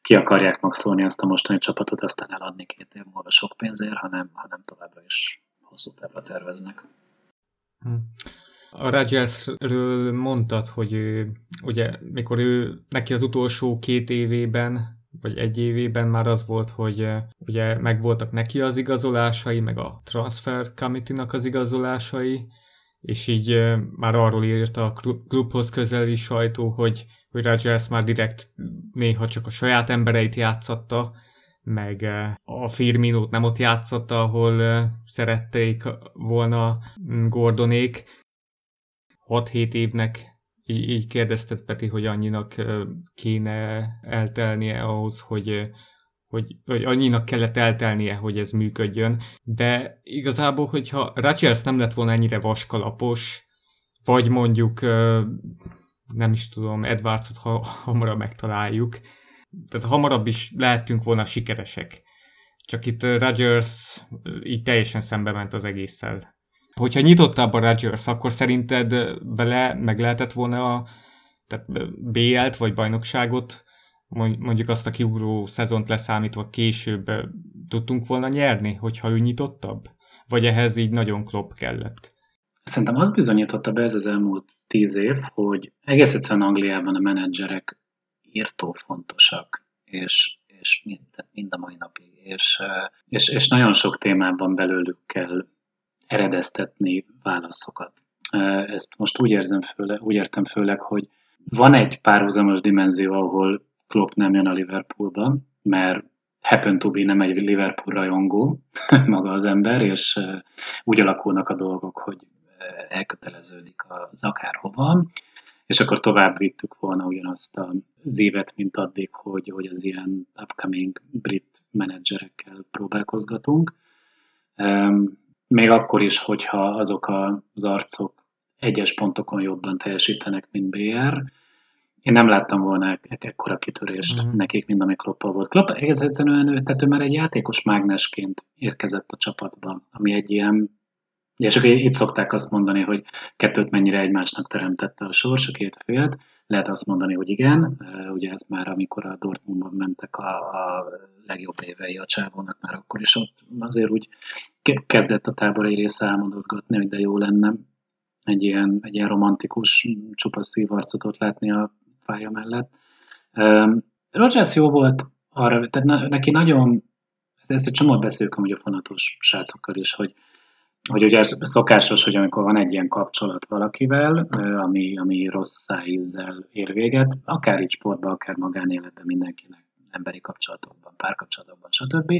ki akarják maxolni azt a mostani csapatot, aztán eladni két év múlva sok pénzért, hanem, hanem továbbra is hosszú távra terveznek. Hm. A Rodgersről mondtad, hogy ő, ugye, mikor ő neki az utolsó két évében, vagy egy évében már az volt, hogy ugye megvoltak neki az igazolásai, meg a Transfer Committee-nak az igazolásai, és így már arról írt a klubhoz közeli sajtó, hogy, hogy Rodgers már direkt néha csak a saját embereit játszatta, meg a Firminót nem ott játszotta, ahol szerették volna Gordonék. 6-7 évnek így, így kérdezted Peti, hogy annyinak kéne eltelnie ahhoz, hogy, hogy, hogy annyinak kellett eltelnie, hogy ez működjön. De igazából, hogyha Rodgers nem lett volna ennyire vaskalapos, vagy mondjuk nem is tudom, Edwardsot ha, hamarabb megtaláljuk, tehát hamarabb is lehettünk volna sikeresek. Csak itt Rodgers így teljesen szembe ment az egésszel. Hogyha nyitottabb a Rodgers, akkor szerinted vele meg lehetett volna a tehát BL-t vagy bajnokságot, mondjuk azt a kiugró szezont leszámítva később tudtunk volna nyerni, hogyha ő nyitottabb? Vagy ehhez így nagyon klopp kellett? Szerintem az bizonyította be ez az elmúlt tíz év, hogy egész egyszerűen Angliában a menedzserek írtó fontosak, és, és mind, mind a mai napig, és, és, és nagyon sok témában belőlük kell eredeztetni válaszokat. Ezt most úgy, érzem főle, úgy értem főleg, hogy van egy párhuzamos dimenzió, ahol Klopp nem jön a Liverpoolba, mert happen to be nem egy Liverpool rajongó maga az ember, és úgy alakulnak a dolgok, hogy elköteleződik az akárhova, és akkor tovább vittük volna ugyanazt az évet, mint addig, hogy, hogy az ilyen upcoming brit menedzserekkel próbálkozgatunk. Még akkor is, hogyha azok az arcok egyes pontokon jobban teljesítenek, mint BR, én nem láttam volna ekkora kitörést uh-huh. nekik, mint ami Kloppal volt. Klopp egész egyszerűen, tehát ő már egy játékos mágnesként érkezett a csapatba, ami egy ilyen és akkor itt szokták azt mondani, hogy kettőt mennyire egymásnak teremtette a sors, a két félt. Lehet azt mondani, hogy igen. Ugye ez már, amikor a Dortmundban mentek a, a legjobb évei a csávónak, már akkor is ott azért úgy kezdett a tábori része álmodozgatni, hogy de jó lenne egy ilyen, egy ilyen romantikus, csupa szívarcot ott látni a pálya mellett. Rogers jó volt arra, tehát neki nagyon, ezt egy csomót beszélünk hogy a fonatos srácokkal is, hogy, hogy ugye szokásos, hogy amikor van egy ilyen kapcsolat valakivel, ami, ami rossz szájízzel ér véget, akár így sportban, akár magánéletben mindenkinek emberi kapcsolatokban, párkapcsolatokban, stb.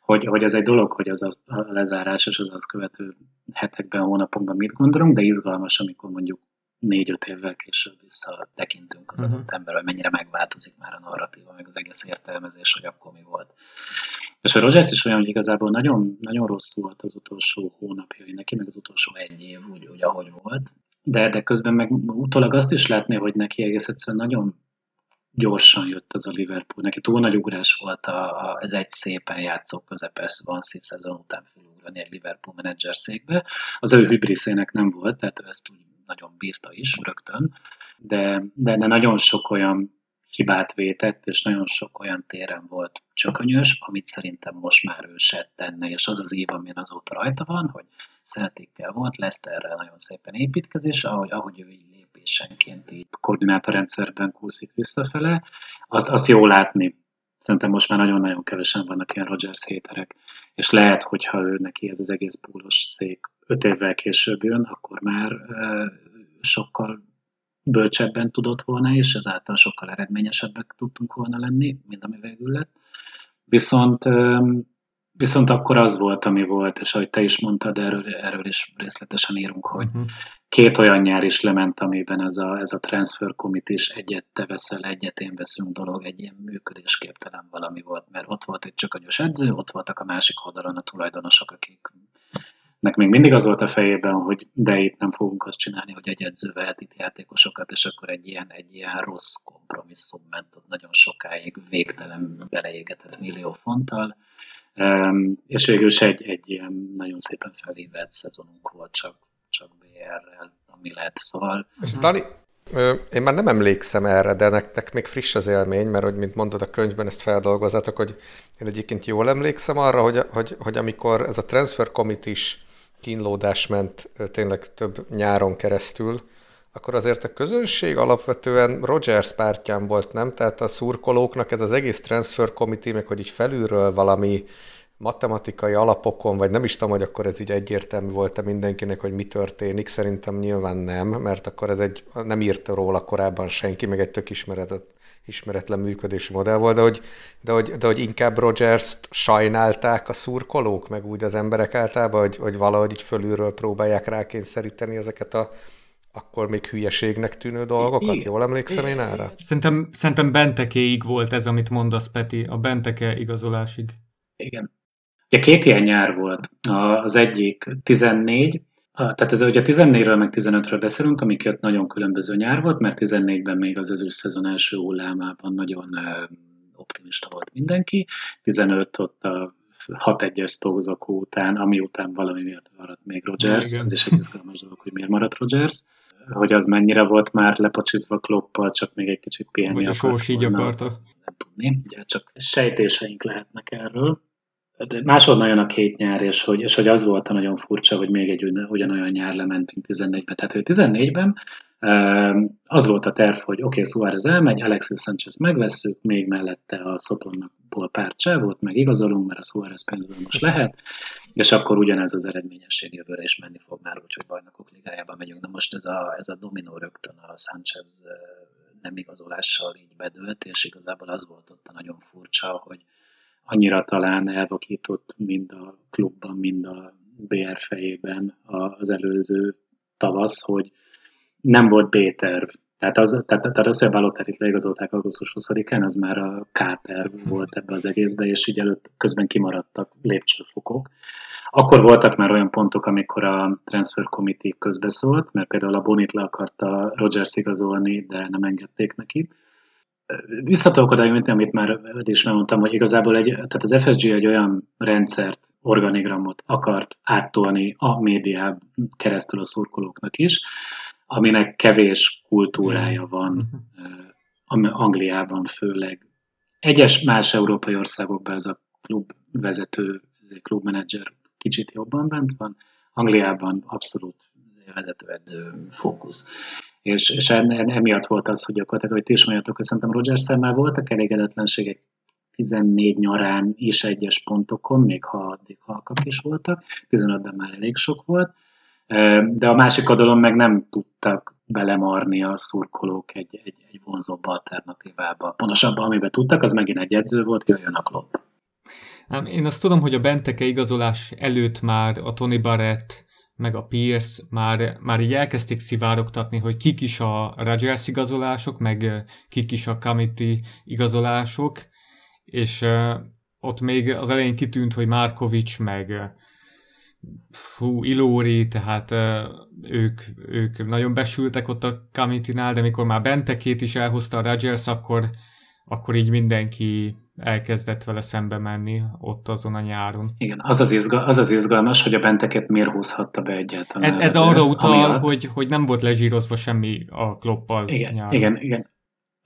Hogy, hogy ez egy dolog, hogy az, az a lezárás és az az követő hetekben, hónapokban mit gondolunk, de izgalmas, amikor mondjuk négy-öt évvel később visszatekintünk az adott uh-huh. hogy mennyire megváltozik már a narratíva, meg az egész értelmezés, hogy akkor mi volt. És a Rogers is olyan, hogy igazából nagyon, nagyon rossz volt az utolsó hónapjai neki, meg az utolsó egy év, úgy, úgy ahogy volt. De, de közben meg utólag azt is látni, hogy neki egész egyszerűen nagyon gyorsan jött az a Liverpool. Neki túl nagy ugrás volt, a, a, ez egy szépen játszó közepes van szezon után felugrani egy Liverpool menedzser székbe. Az ő hübriszének nem volt, tehát ő ezt úgy nagyon bírta is rögtön, de, de, de nagyon sok olyan hibát vétett, és nagyon sok olyan téren volt csökönyös, amit szerintem most már ő se tenne, és az az év, amin azóta rajta van, hogy Celtickel volt, Leicesterrel nagyon szépen építkezés, ahogy, ahogy ő így lépésenként így koordinátorrendszerben kúszik visszafele, azt, azt jó látni. Szerintem most már nagyon-nagyon kevesen vannak ilyen Rogers héterek, és lehet, hogyha ő neki ez az egész púlos szék öt évvel később jön, akkor már sokkal bölcsebben tudott volna, és ezáltal sokkal eredményesebbek tudtunk volna lenni, mint ami végül lett. Viszont, viszont akkor az volt, ami volt, és ahogy te is mondtad, erről, erről is részletesen írunk, hogy uh-huh. két olyan nyár is lement, amiben ez a, ez a transfer commit is egyet te veszel, egyet én veszünk dolog, egy ilyen működésképtelen valami volt, mert ott volt egy csökönyös edző, ott voltak a másik oldalon a tulajdonosok, akik nek még mindig az volt a fejében, hogy de itt nem fogunk azt csinálni, hogy egy edző vehet itt játékosokat, és akkor egy ilyen, egy ilyen rossz kompromisszum ment ott nagyon sokáig, végtelen beleégetett millió fonttal, um, és végül is egy, egy ilyen nagyon szépen felívett szezonunk volt csak, csak BR-rel, ami lett. Szóval... És Dani, én már nem emlékszem erre, de nektek még friss az élmény, mert hogy mint mondod a könyvben ezt feldolgozatok, hogy én egyébként jól emlékszem arra, hogy, hogy, hogy amikor ez a transfer committee is kínlódás ment tényleg több nyáron keresztül, akkor azért a közönség alapvetően Rogers pártján volt, nem? Tehát a szurkolóknak ez az egész transfer committee, meg hogy így felülről valami matematikai alapokon, vagy nem is tudom, hogy akkor ez így egyértelmű volt-e mindenkinek, hogy mi történik, szerintem nyilván nem, mert akkor ez egy, nem írta róla korábban senki, meg egy tök ismeretet, ismeretlen működési modell volt, de hogy, de hogy, de hogy inkább Rogers-t sajnálták a szurkolók, meg úgy az emberek általában, hogy, hogy valahogy így fölülről próbálják rákényszeríteni ezeket a akkor még hülyeségnek tűnő dolgokat? Igen. Jól emlékszem én erre? Szerintem, szerintem Bentekéig volt ez, amit mondasz, Peti, a Benteke igazolásig. Igen. Ugye két ilyen nyár volt. Az egyik 14, tehát ez ugye 14-ről meg 15-ről beszélünk, amiket nagyon különböző nyár volt, mert 14-ben még az ezüst szezon első hullámában nagyon optimista volt mindenki. 15 ott a 6-1-es Stokes után, ami után valami miatt maradt még Rogers, ez is egy izgalmas dolog, hogy miért maradt Rogers hogy az mennyire volt már lepacsizva kloppal, csak még egy kicsit pihenni Vagy a sors így akarta. Nem tudni, ugye csak sejtéseink lehetnek erről. De máshol nagyon a két nyár, és hogy, és hogy az volt a nagyon furcsa, hogy még egy ugyanolyan nyár lementünk 14-ben. Tehát, hogy 14-ben az volt a terv, hogy oké, okay, Suárez elmegy, Alexis Sanchez megveszünk, még mellette a Szotonnakból pár csávót, meg igazolunk, mert a Suárez pénzből most lehet, és akkor ugyanez az eredményesség jövőre is menni fog már, úgyhogy bajnokok ligájába megyünk. De most ez a, ez a dominó rögtön a Sanchez nem igazolással így bedőlt, és igazából az volt ott a nagyon furcsa, hogy annyira talán elvakított mind a klubban, mind a BR fejében az előző tavasz, hogy nem volt B-terv. Tehát az, tehát, tehát az, hogy a Balottát itt leigazolták augusztus 20-án, az már a K-terv volt ebbe az egészbe, és így előtt közben kimaradtak lépcsőfokok. Akkor voltak már olyan pontok, amikor a Transfer Committee közbeszólt, mert például a Bonit le akarta Rogers igazolni, de nem engedték neki. Visszatolok oda, amit már is megmondtam, hogy igazából egy, tehát az FSG egy olyan rendszert, organigramot akart áttolni a médián keresztül a szurkolóknak is, aminek kevés kultúrája van, Angliában főleg. Egyes más európai országokban ez a klubvezető, klubmenedzser kicsit jobban bent van, Angliában abszolút vezetőedző fókusz. És, és emiatt volt az, hogy gyakorlatilag, hogy ti is mondjátok, hogy szerintem Rogers már voltak elégedetlenségek 14 nyarán is egyes pontokon, még ha addig halkak is voltak, 15-ben már elég sok volt, de a másik oldalon meg nem tudtak belemarni a szurkolók egy, egy, egy vonzóbb alternatívába. Pontosabban, amiben tudtak, az megint egy edző volt, jöjjön a Klopp. Én azt tudom, hogy a Benteke igazolás előtt már a Tony Barrett meg a Pierce már, már így elkezdték szivárogtatni, hogy kik is a Rodgers igazolások, meg kik is a Committee igazolások, és ott még az elején kitűnt, hogy Markovics meg fú, Ilóri, tehát ők, ők nagyon besültek ott a Kamitinál, de mikor már Bentekét is elhozta a Rodgers, akkor, akkor így mindenki elkezdett vele szembe menni ott azon a nyáron. Igen, az az, izga, az, az izgalmas, hogy a Benteket miért hozhatta be egyáltalán. Ez, ez arra utal, amiatt... hogy, hogy nem volt lezsírozva semmi a kloppal igen, nyáron. Igen, igen.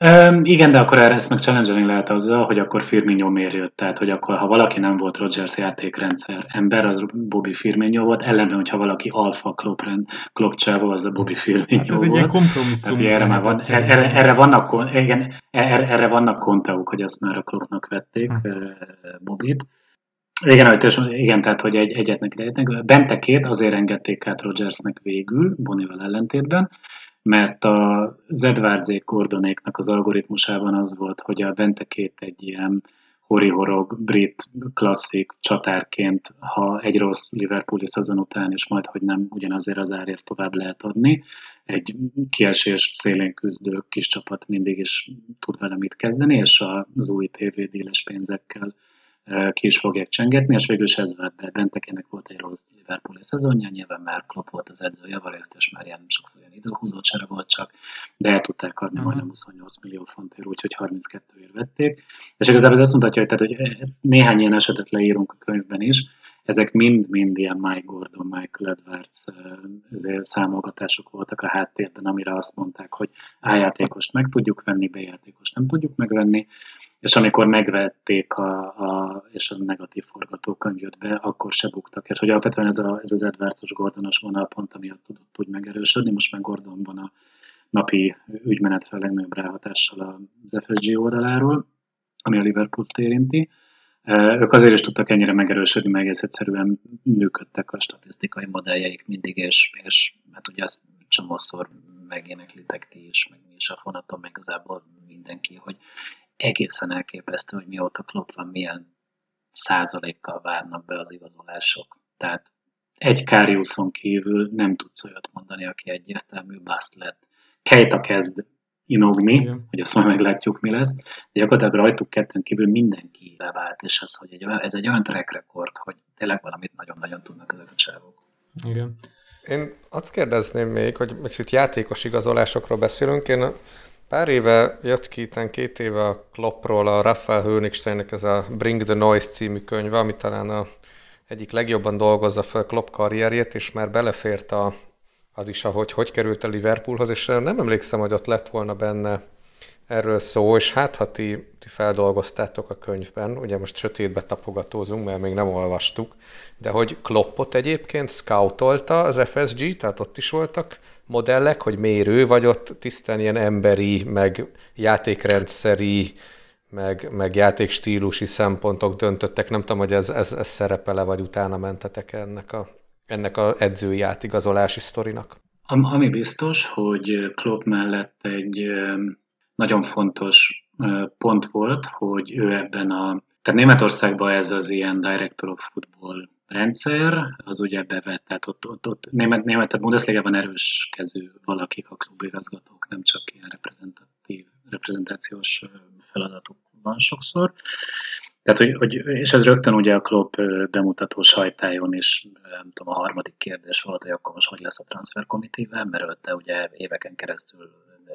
Um, igen, de akkor erre ezt meg challenge lehet azzal, hogy akkor Firmino miért jött. Tehát, hogy akkor, ha valaki nem volt Rogers játékrendszer ember, az Bobby Firmino volt, ellenben, hogyha valaki alfa Klopp, Klopp csávó, az a Bobby Firmino hát ez volt. egy ilyen kompromisszum. Tehát, erre, már van, erre, erre, vannak, igen, erre, erre vannak kontauk, hogy azt már a Kloppnak vették, hm. Bobit. Igen, hogy igen, tehát, hogy egy, egyetnek lehetnek. Bente két azért engedték át Rogersnek végül, Bonival ellentétben, mert az Edwardzék Gordonéknak az algoritmusában az volt, hogy a Bentekét egy ilyen horihorog, brit klasszik csatárként, ha egy rossz Liverpooli szezon után, és majd, hogy nem ugyanazért az árért tovább lehet adni, egy kiesés szélén küzdő kis csapat mindig is tud vele mit kezdeni, és az új tévédíles pénzekkel ki is fogják csengetni, és végül is ez vált be. Bentekének volt egy rossz Liverpooli szezonja, nyilván már Klopp volt az edzője, Valészt, és már ilyen sokszor ilyen időhúzó csere volt csak, de el tudták adni uh-huh. majdnem 28 millió fontért, úgyhogy 32 ér vették. És igazából ez azt mutatja, hogy, tehát, hogy néhány ilyen esetet leírunk a könyvben is, ezek mind-mind ilyen Mike Gordon, Michael Edwards számolgatások voltak a háttérben, amire azt mondták, hogy A játékost meg tudjuk venni, B játékost nem tudjuk megvenni, és amikor megvették, a, a, és a negatív forgatókönyv jött be, akkor se buktak. És hogy alapvetően ez, a, ez az Edwardsos Gordonos vonal pont amiatt tudott úgy megerősödni, most meg Gordonban a napi ügymenetre a legnagyobb ráhatással az FSG oldaláról, ami a Liverpool-t érinti. Ők azért is tudtak ennyire megerősödni, meg egész egyszerűen működtek a statisztikai modelljeik mindig, és, és hát ugye azt csomószor megéneklitek ti is, meg mi is a fonaton, meg igazából mindenki, hogy egészen elképesztő, hogy mióta Klopp van, milyen százalékkal várnak be az igazolások. Tehát egy Káriuszon kívül nem tudsz olyat mondani, aki egyértelmű bust lett. Kejta kezd inogni, Igen. hogy azt majd meglátjuk, mi lesz, de gyakorlatilag rajtuk kettőn kívül mindenki levált, és az, hogy egy, ez egy olyan track record, hogy tényleg valamit nagyon-nagyon tudnak ezek a csávok. Igen. Én azt kérdezném még, hogy most itt játékos igazolásokról beszélünk, én Pár éve jött ki, itten két éve a Kloppról a Rafael Hönigsteinnek ez a Bring the Noise című könyve, ami talán a egyik legjobban dolgozza fel Klopp karrierjét, és már belefért a, az is, ahogy hogy került a Liverpoolhoz, és nem emlékszem, hogy ott lett volna benne erről szó, és hát ha ti, ti feldolgoztátok a könyvben, ugye most sötétbe tapogatózunk, mert még nem olvastuk, de hogy Kloppot egyébként scoutolta az FSG, tehát ott is voltak modellek, hogy mérő, vagy ott tisztán ilyen emberi, meg játékrendszeri, meg, meg játékstílusi szempontok döntöttek. Nem tudom, hogy ez, ez, ez szerepele, vagy utána mentetek ennek a, ennek a edzői átigazolási sztorinak. Ami biztos, hogy Klopp mellett egy nagyon fontos pont volt, hogy ő ebben a... Tehát Németországban ez az ilyen Director of Football rendszer, az ugye bevett, tehát ott, ott, ott német, német, Bundesliga-ban erős kezű valakik a klubigazgatók, nem csak ilyen reprezentatív, reprezentációs feladatuk van sokszor. Tehát, hogy, hogy, és ez rögtön ugye a klub bemutató sajtájon is, nem tudom, a harmadik kérdés volt, hogy akkor most hogy lesz a transferkomitével, mert előtte ugye éveken keresztül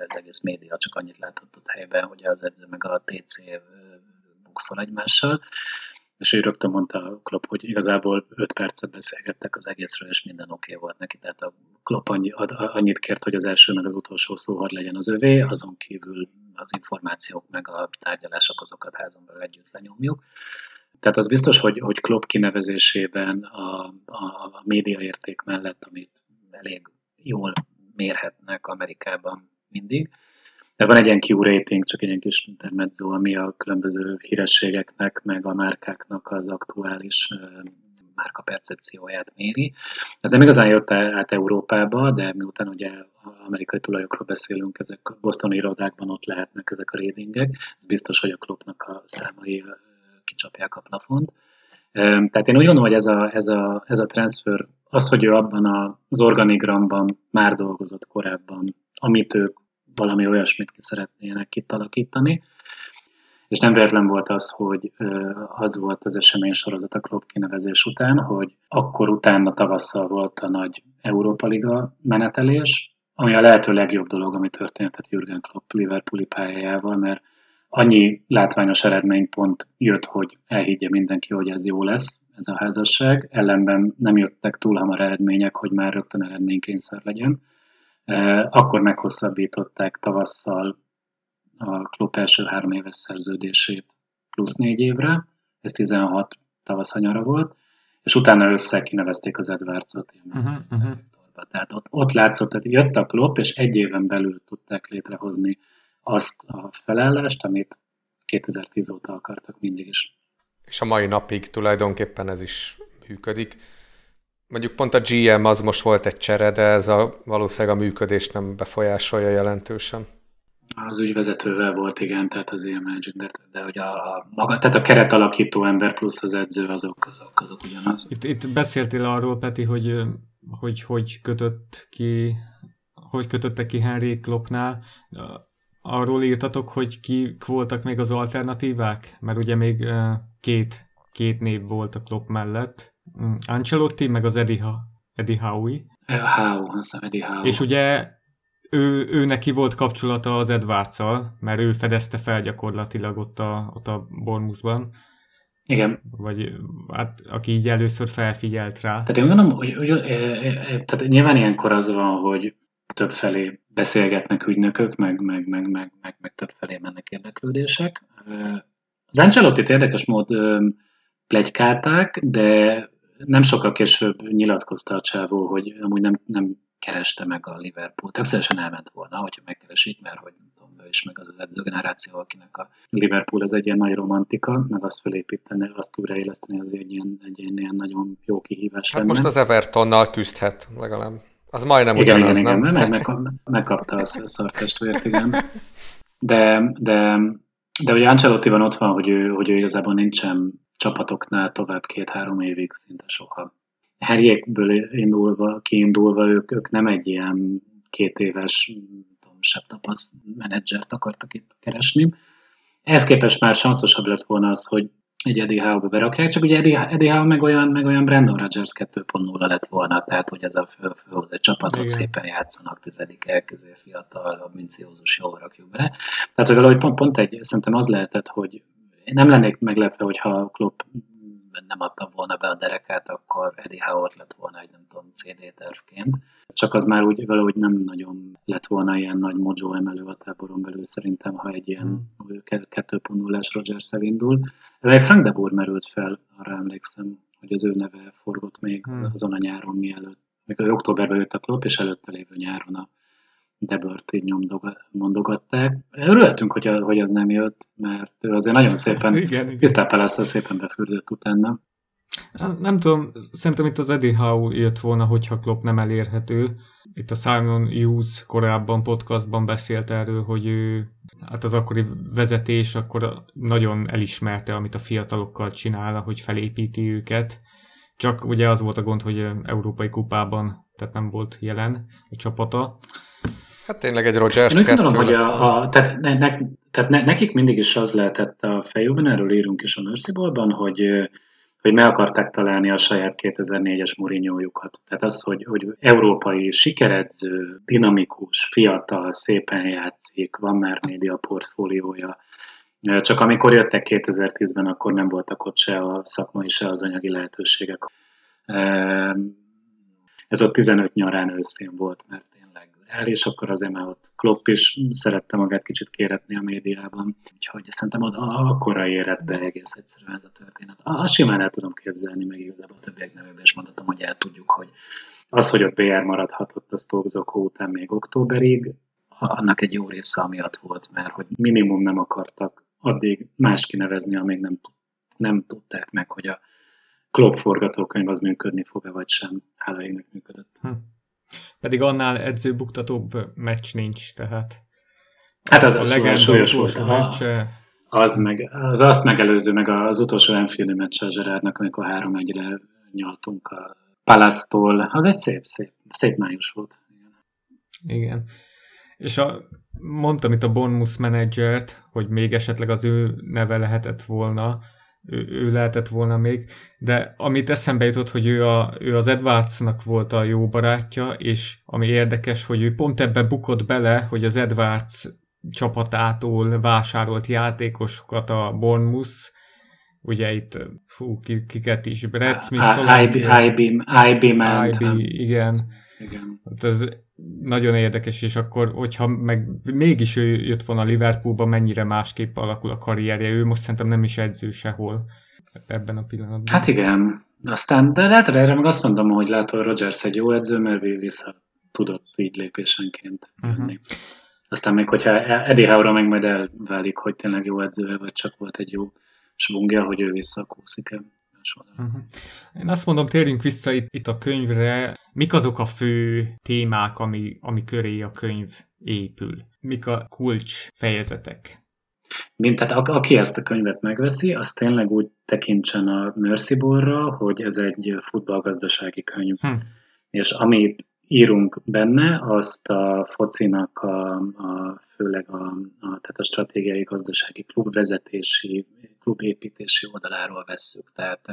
az egész média csak annyit látott ott helyben, hogy az edző meg a TC bukszol egymással, és ő rögtön mondta a Klopp, hogy igazából 5 percet beszélgettek az egészről, és minden oké okay volt neki. Tehát a Klopp annyi, annyit kért, hogy az első meg az utolsó szó hogy legyen az övé, azon kívül az információk meg a tárgyalások azokat házon belül együtt lenyomjuk. Tehát az biztos, hogy, hogy Klopp kinevezésében a, a média érték mellett, amit elég jól mérhetnek Amerikában mindig, de van egy ilyen Q rating, csak egy ilyen kis intermezzo, ami a különböző hírességeknek, meg a márkáknak az aktuális márka percepcióját méri. Ez nem igazán jött át Európába, de miután ugye amerikai tulajokról beszélünk, ezek bostoni irodákban ott lehetnek ezek a ratingek, ez biztos, hogy a klubnak a számai kicsapják a plafont. Tehát én úgy gondolom, hogy ez a, ez a, ez a transfer, az, hogy ő abban az organigramban már dolgozott korábban, amit ők valami olyasmit ki szeretnének itt alakítani. És nem véletlen volt az, hogy az volt az esemény sorozat a Klopp kinevezés után, hogy akkor utána tavasszal volt a nagy Európa Liga menetelés, ami a lehető legjobb dolog, ami történt Jürgen Klopp Liverpooli pályájával, mert annyi látványos eredménypont jött, hogy elhiggye mindenki, hogy ez jó lesz, ez a házasság. Ellenben nem jöttek túl hamar eredmények, hogy már rögtön eredménykényszer legyen. Akkor meghosszabbították tavasszal a klub első három éves szerződését plusz négy évre, ez 16 tavaszanyara volt, és utána össze kinevezték az Edwardsot. Uh-huh, uh-huh. Tehát ott, ott látszott, hogy jött a klub, és egy éven belül tudták létrehozni azt a felállást, amit 2010 óta akartak mindig is. És a mai napig tulajdonképpen ez is működik. Mondjuk pont a GM az most volt egy csere, de ez a, valószínűleg a működést nem befolyásolja jelentősen. Az ügyvezetővel volt, igen, tehát az ilyen managing, de, de hogy a, a maga, tehát a keret alakító ember plusz az edző, azok, azok, azok ugyanaz. Itt, itt beszéltél arról, Peti, hogy, hogy hogy kötött ki, hogy kötötte ki Henry Kloppnál. Arról írtatok, hogy ki voltak még az alternatívák? Mert ugye még két, két név volt a Klopp mellett. Ancelotti, meg az Eddie, ha- Eddie Howe. Howe, azt Eddie Howe. És ugye ő, ő neki volt kapcsolata az edwards mert ő fedezte fel gyakorlatilag ott a, ott a Bormusban. Igen. Vagy hát, aki így először felfigyelt rá. Tehát én gondolom, hogy, hogy tehát nyilván ilyenkor az van, hogy több felé beszélgetnek ügynökök, meg, meg, meg, meg, meg, meg több felé mennek érdeklődések. Az ancelotti érdekes mód plegykálták, de nem sokkal később nyilatkozta a csávó, hogy amúgy nem, nem kereste meg a Liverpool. Többszörösen elment volna, hogyha megkeresik, mert hogy tudom, ő is meg az az edzőgeneráció, akinek a Liverpool az egy ilyen nagy romantika, meg azt felépíteni, azt újraéleszteni, az egy ilyen, egy ilyen, ilyen nagyon jó kihívás hát lenne. most az Evertonnal küzdhet legalább. Az majdnem igen, ugyanaz, igen, nem? Igen, meg, meg, megkapta a szartestvért, igen. De, de, de ugye Ancelotti van ott van, hogy ő, hogy ő igazából nincsen csapatoknál tovább két-három évig szinte soha. Herjékből indulva, kiindulva ők, ők nem egy ilyen két éves sebb tapasz menedzsert akartak itt keresni. Ehhez képest már sanszosabb lett volna az, hogy egy Eddie Howe-ba berakják, csak ugye Eddie, Eddie Howe meg olyan, meg olyan Brandon Rodgers 2.0 lett volna, tehát hogy ez a fő, főhoz egy csapatot Igen. szépen játszanak, tizedik elközé fiatal, ambiciózus, jól rakjuk be. Tehát, hogy valahogy pont, pont egy, szerintem az lehetett, hogy én nem lennék meglepve, hogyha Klopp nem adtam volna be a derekát, akkor Eddie Howard lett volna egy, nem tudom, CD tervként. Csak az már úgy valahogy nem nagyon lett volna ilyen nagy mojo emelő a táboron belül szerintem, ha egy ilyen hmm. 2.0-es Rogers indul. Meg Frank de Boer merült fel, arra emlékszem, hogy az ő neve forgott még hmm. azon a nyáron mielőtt. Még októberben jött a klub, és előtte lévő nyáron a Debert így mondogatták. Örültünk, hogy, hogy az nem jött, mert ő azért nagyon szépen, igen, palace szépen befürdött utána. Nem tudom, szerintem itt az Eddie Howe jött volna, hogyha Klopp nem elérhető. Itt a Simon Hughes korábban podcastban beszélt erről, hogy ő, hát az akkori vezetés akkor nagyon elismerte, amit a fiatalokkal csinál, hogy felépíti őket. Csak ugye az volt a gond, hogy Európai Kupában tehát nem volt jelen a csapata. Hát tényleg egy Rogers Én úgy gondolom, hogy a, a, tehát, ne, ne, tehát ne, nekik mindig is az lehetett a fejükben, erről írunk is a Mercy Ball-ban, hogy, hogy meg akarták találni a saját 2004-es mourinho Tehát az, hogy, hogy európai, sikeredző, dinamikus, fiatal, szépen játszik, van már média portfóliója, csak amikor jöttek 2010-ben, akkor nem voltak ott se a szakmai, se az anyagi lehetőségek. Ez ott 15 nyarán őszén volt, mert el, és akkor azért már ott Klopp is szerette magát kicsit kéretni a médiában. Úgyhogy szerintem ott akkora érett be egész egyszerűen ez a történet. Azt simán el tudom képzelni, meg igazából a többiek nevében is mondhatom, hogy el tudjuk, hogy az, hogy ott BR maradhatott a Stoke után még októberig, annak egy jó része amiatt volt, mert hogy minimum nem akartak addig más kinevezni, amíg nem, nem tudták meg, hogy a Klopp forgatókönyv az működni fog-e vagy sem. Hála működött. Hm. Pedig annál edzőbuktatóbb meccs nincs, tehát hát az a legendó utolsó meccse. Az, meg, az azt megelőző, meg az utolsó Enfield meccs a Zserádnak, amikor három egyre nyaltunk a Palasztól, az egy szép, szép, szép május volt. Igen. Igen. És a, mondtam itt a Bonmus menedzsert, hogy még esetleg az ő neve lehetett volna, ő, ő lehetett volna még, de amit eszembe jutott, hogy ő, a, ő az Edwardsnak volt a jó barátja, és ami érdekes, hogy ő pont ebbe bukott bele, hogy az Edwards csapatától vásárolt játékosokat a Bournemouth, ugye itt, fú, kiket is, Brad Smith, IB, IB, IB, igen. igen. Hát ez nagyon érdekes, és akkor, hogyha meg mégis ő jött volna a Liverpoolba, mennyire másképp alakul a karrierje. Ő most szerintem nem is edző sehol ebben a pillanatban. Hát igen. Aztán, de lehet, erre meg azt mondom, hogy lehet, hogy Rogers egy jó edző, mert vissza tudott így lépésenként Uh-huh. Aztán még, hogyha Eddie Howe-ra meg majd elválik, hogy tényleg jó edző, vagy csak volt egy jó svungja, hogy ő visszakúszik-e során. Uh-huh. Én azt mondom, térjünk vissza itt, itt a könyvre. Mik azok a fő témák, ami, ami köré a könyv épül? Mik a kulcs fejezetek? Mint tehát aki ezt a könyvet megveszi, az tényleg úgy tekintsen a Mercy Ball-ra, hogy ez egy futballgazdasági könyv. Hm. És amit írunk benne, azt a focinak a, a főleg a, a, tehát a stratégiai gazdasági klubvezetési, klubépítési oldaláról vesszük. Tehát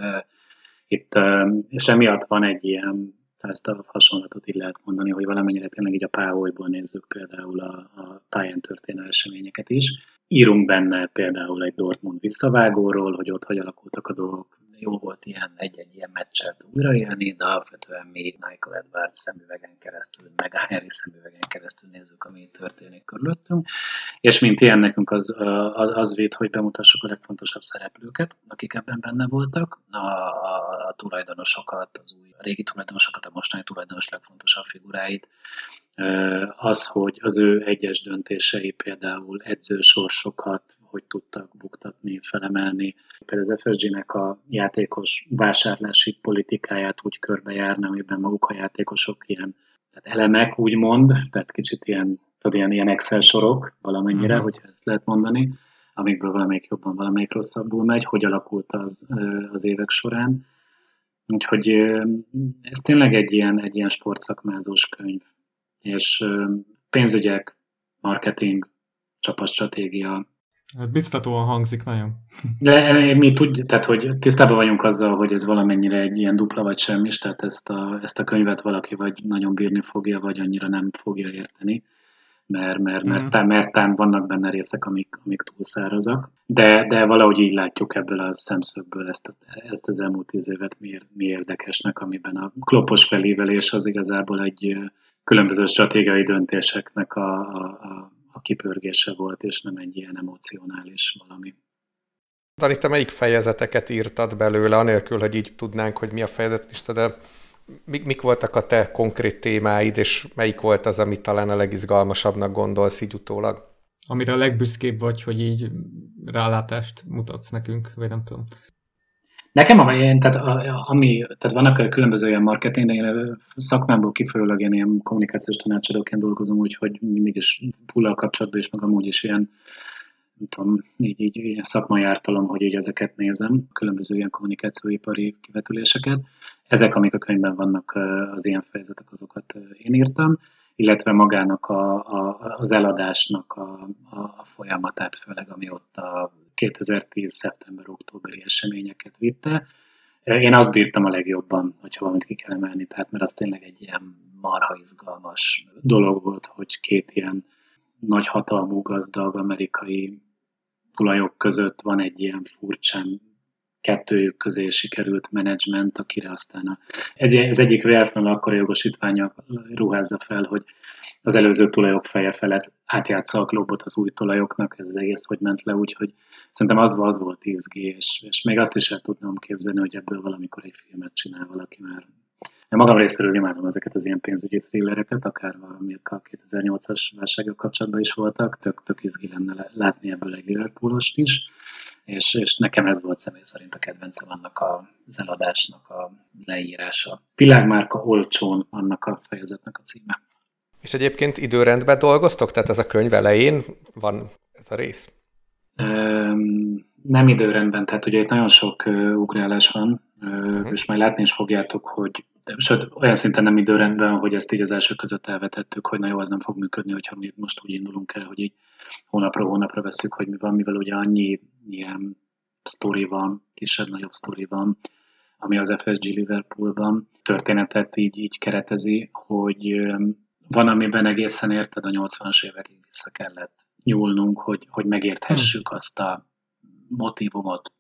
itt, és emiatt van egy ilyen, ezt a hasonlatot így lehet mondani, hogy valamennyire tényleg így a páholyból nézzük például a, a pályán történő eseményeket is. Írunk benne például egy Dortmund visszavágóról, hogy ott hogy alakultak a dolgok jó volt ilyen egy-egy ilyen meccset újraélni, de alapvetően mi Michael Edwards szemüvegen keresztül, meg a Harry szemüvegen keresztül nézzük, ami történik körülöttünk. És mint ilyen nekünk az, az, az véd, hogy bemutassuk a legfontosabb szereplőket, akik ebben benne voltak, a, a, a tulajdonosokat, az új a régi tulajdonosokat, a mostani tulajdonos legfontosabb figuráit, az, hogy az ő egyes döntései például edzősorsokat, hogy tudtak buktatni, felemelni. Például az FSG-nek a játékos vásárlási politikáját úgy körbejárna, amiben maguk a játékosok ilyen tehát elemek, úgymond, tehát kicsit ilyen, tudod, ilyen, ilyen Excel sorok valamennyire, uh-huh. hogyha ezt lehet mondani, amikből valamelyik jobban, valamelyik rosszabbul megy, hogy alakult az az évek során. Úgyhogy ez tényleg egy ilyen, egy ilyen sportszakmázós könyv. És pénzügyek, marketing, csapatstratégia, Hát biztatóan hangzik nagyon. De mi tudjuk, tehát hogy tisztában vagyunk azzal, hogy ez valamennyire egy ilyen dupla vagy semmis, tehát ezt a, ezt a könyvet valaki vagy nagyon bírni fogja, vagy annyira nem fogja érteni mert, mert, mert, mm. mert, mert vannak benne részek, amik, amik túlszárazak. De, de valahogy így látjuk ebből a szemszögből ezt, ezt az elmúlt tíz évet mi, mi érdekesnek, amiben a klopos felívelés az igazából egy különböző stratégiai döntéseknek a, a, a, a kipörgése volt, és nem egy ilyen emocionális valami. Dani, te melyik fejezeteket írtad belőle, anélkül, hogy így tudnánk, hogy mi a fejezetlista, de mik, mik voltak a te konkrét témáid, és melyik volt az, amit talán a legizgalmasabbnak gondolsz így utólag? Amire a legbüszkébb vagy, hogy így rálátást mutatsz nekünk, vagy nem tudom. Nekem, ami, tehát, ami, tehát vannak különböző ilyen marketing, de én szakmámból kifolyólag én ilyen kommunikációs tanácsadóként dolgozom, úgyhogy mindig is pullal kapcsolatban, és meg amúgy is ilyen nem tudom, így, így, így szakmai ártalom, hogy így ezeket nézem, különböző ilyen kommunikációipari kivetüléseket. Ezek, amik a könyvben vannak, az ilyen fejezetek, azokat én írtam, illetve magának a, a, az eladásnak a, a, folyamatát, főleg ami ott a 2010. szeptember-októberi eseményeket vitte. Én azt bírtam a legjobban, hogyha valamit ki kell emelni, tehát mert az tényleg egy ilyen marha izgalmas dolog volt, hogy két ilyen nagy hatalmú gazdag amerikai tulajok között van egy ilyen furcsán kettőjük közé sikerült menedzsment, akire aztán a, egy, ez egyik véletlenül akkor a jogosítványa ruházza fel, hogy az előző tulajok feje felett átjátsza a klubot az új tulajoknak, ez az egész hogy ment le, úgyhogy szerintem az, az volt izgi, és, és még azt is el tudnám képzelni, hogy ebből valamikor egy filmet csinál valaki már én magam részéről imádom ezeket az ilyen pénzügyi thrillereket, akár valamik a 2008-as válsággal kapcsolatban is voltak, tök, tök izgi lenne látni ebből egy Liverpoolost is, és, és nekem ez volt személy szerint a kedvencem annak az eladásnak a leírása. Világmárka olcsón annak a fejezetnek a címe. És egyébként időrendben dolgoztok? Tehát ez a könyv elején van ez a rész? nem időrendben, tehát ugye itt nagyon sok uh, ugrálás van, uh, és majd látni is fogjátok, hogy sőt, olyan szinten nem időrendben, hogy ezt így az első között elvetettük, hogy na jó, az nem fog működni, hogyha mi most úgy indulunk el, hogy így hónapra hónapra veszük, hogy mi van, mivel ugye annyi ilyen sztori van, kisebb-nagyobb sztori van, ami az FSG Liverpoolban történetet így, így keretezi, hogy van, amiben egészen érted a 80-as évekig vissza kellett nyúlnunk, hogy, hogy megérthessük hm. azt a motivumot,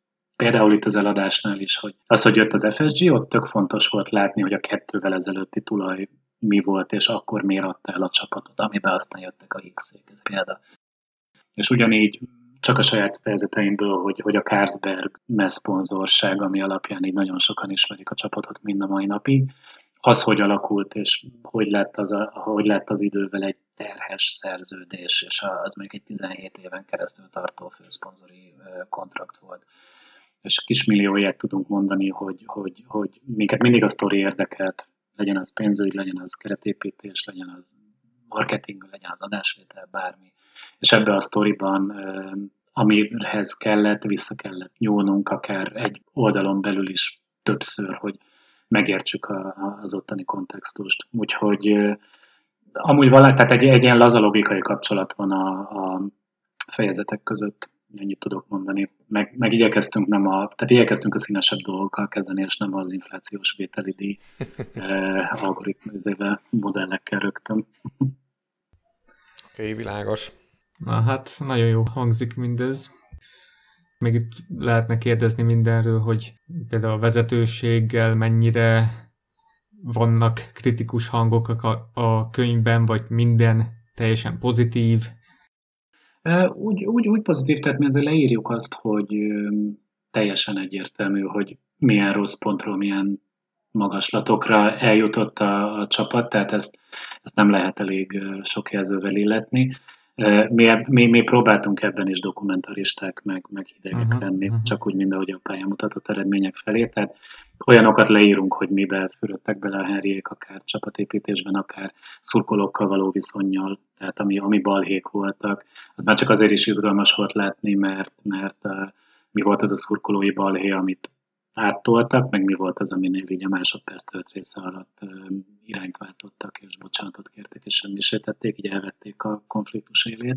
Például itt az eladásnál is, hogy az, hogy jött az FSG, ott tök fontos volt látni, hogy a kettővel ezelőtti tulaj mi volt, és akkor miért adta el a csapatot, amiben aztán jöttek a X-ék, ez példa. És ugyanígy csak a saját fejezeteimből, hogy, hogy a Carlsberg messzponzorság, ami alapján így nagyon sokan ismerik a csapatot mind a mai napig, az, hogy alakult, és hogy lett az, a, hogy lett az idővel egy terhes szerződés, és az még egy 17 éven keresztül tartó főszponzori kontrakt volt és kismillióját tudunk mondani, hogy, hogy, hogy minket mindig a sztori érdekelt, legyen az pénzügy, legyen az keretépítés, legyen az marketing, legyen az adásvétel, bármi. És ebbe a sztoriban, amihez kellett, vissza kellett nyúlnunk, akár egy oldalon belül is többször, hogy megértsük az ottani kontextust. Úgyhogy amúgy valami, tehát egy, egy ilyen laza logikai kapcsolat van a, a fejezetek között ennyit tudok mondani. Meg, meg igyekeztünk nem a, tehát igyekeztünk a színesebb dolgokkal kezdeni, és nem az inflációs vételi díj eh, algoritmizével, modellekkel rögtön. Oké, okay, világos. Na hát, nagyon jó hangzik mindez. Még itt lehetne kérdezni mindenről, hogy például a vezetőséggel mennyire vannak kritikus hangok a, a könyvben, vagy minden teljesen pozitív, úgy, úgy, úgy pozitív, tehát mi ezzel leírjuk azt, hogy teljesen egyértelmű, hogy milyen rossz pontról, milyen magaslatokra eljutott a, a csapat, tehát ezt, ezt nem lehet elég sok jelzővel illetni. Mi, mi, mi próbáltunk ebben is dokumentaristák, meg, meg hidegek uh-huh, lenni, uh-huh. csak úgy, mint ahogy a pályán mutatott eredmények felé. Tehát olyanokat leírunk, hogy mibe fürödtek bele a Henryék, akár csapatépítésben, akár szurkolókkal való viszonyjal, tehát ami, ami balhék voltak. Az már csak azért is izgalmas volt látni, mert, mert uh, mi volt az a szurkolói balhé, amit áttoltak, meg mi volt az, aminél így a másodperc tölt része alatt uh, irányt váltottak, és bocsánatot kértek, és semmisítették, így elvették a konfliktus élét.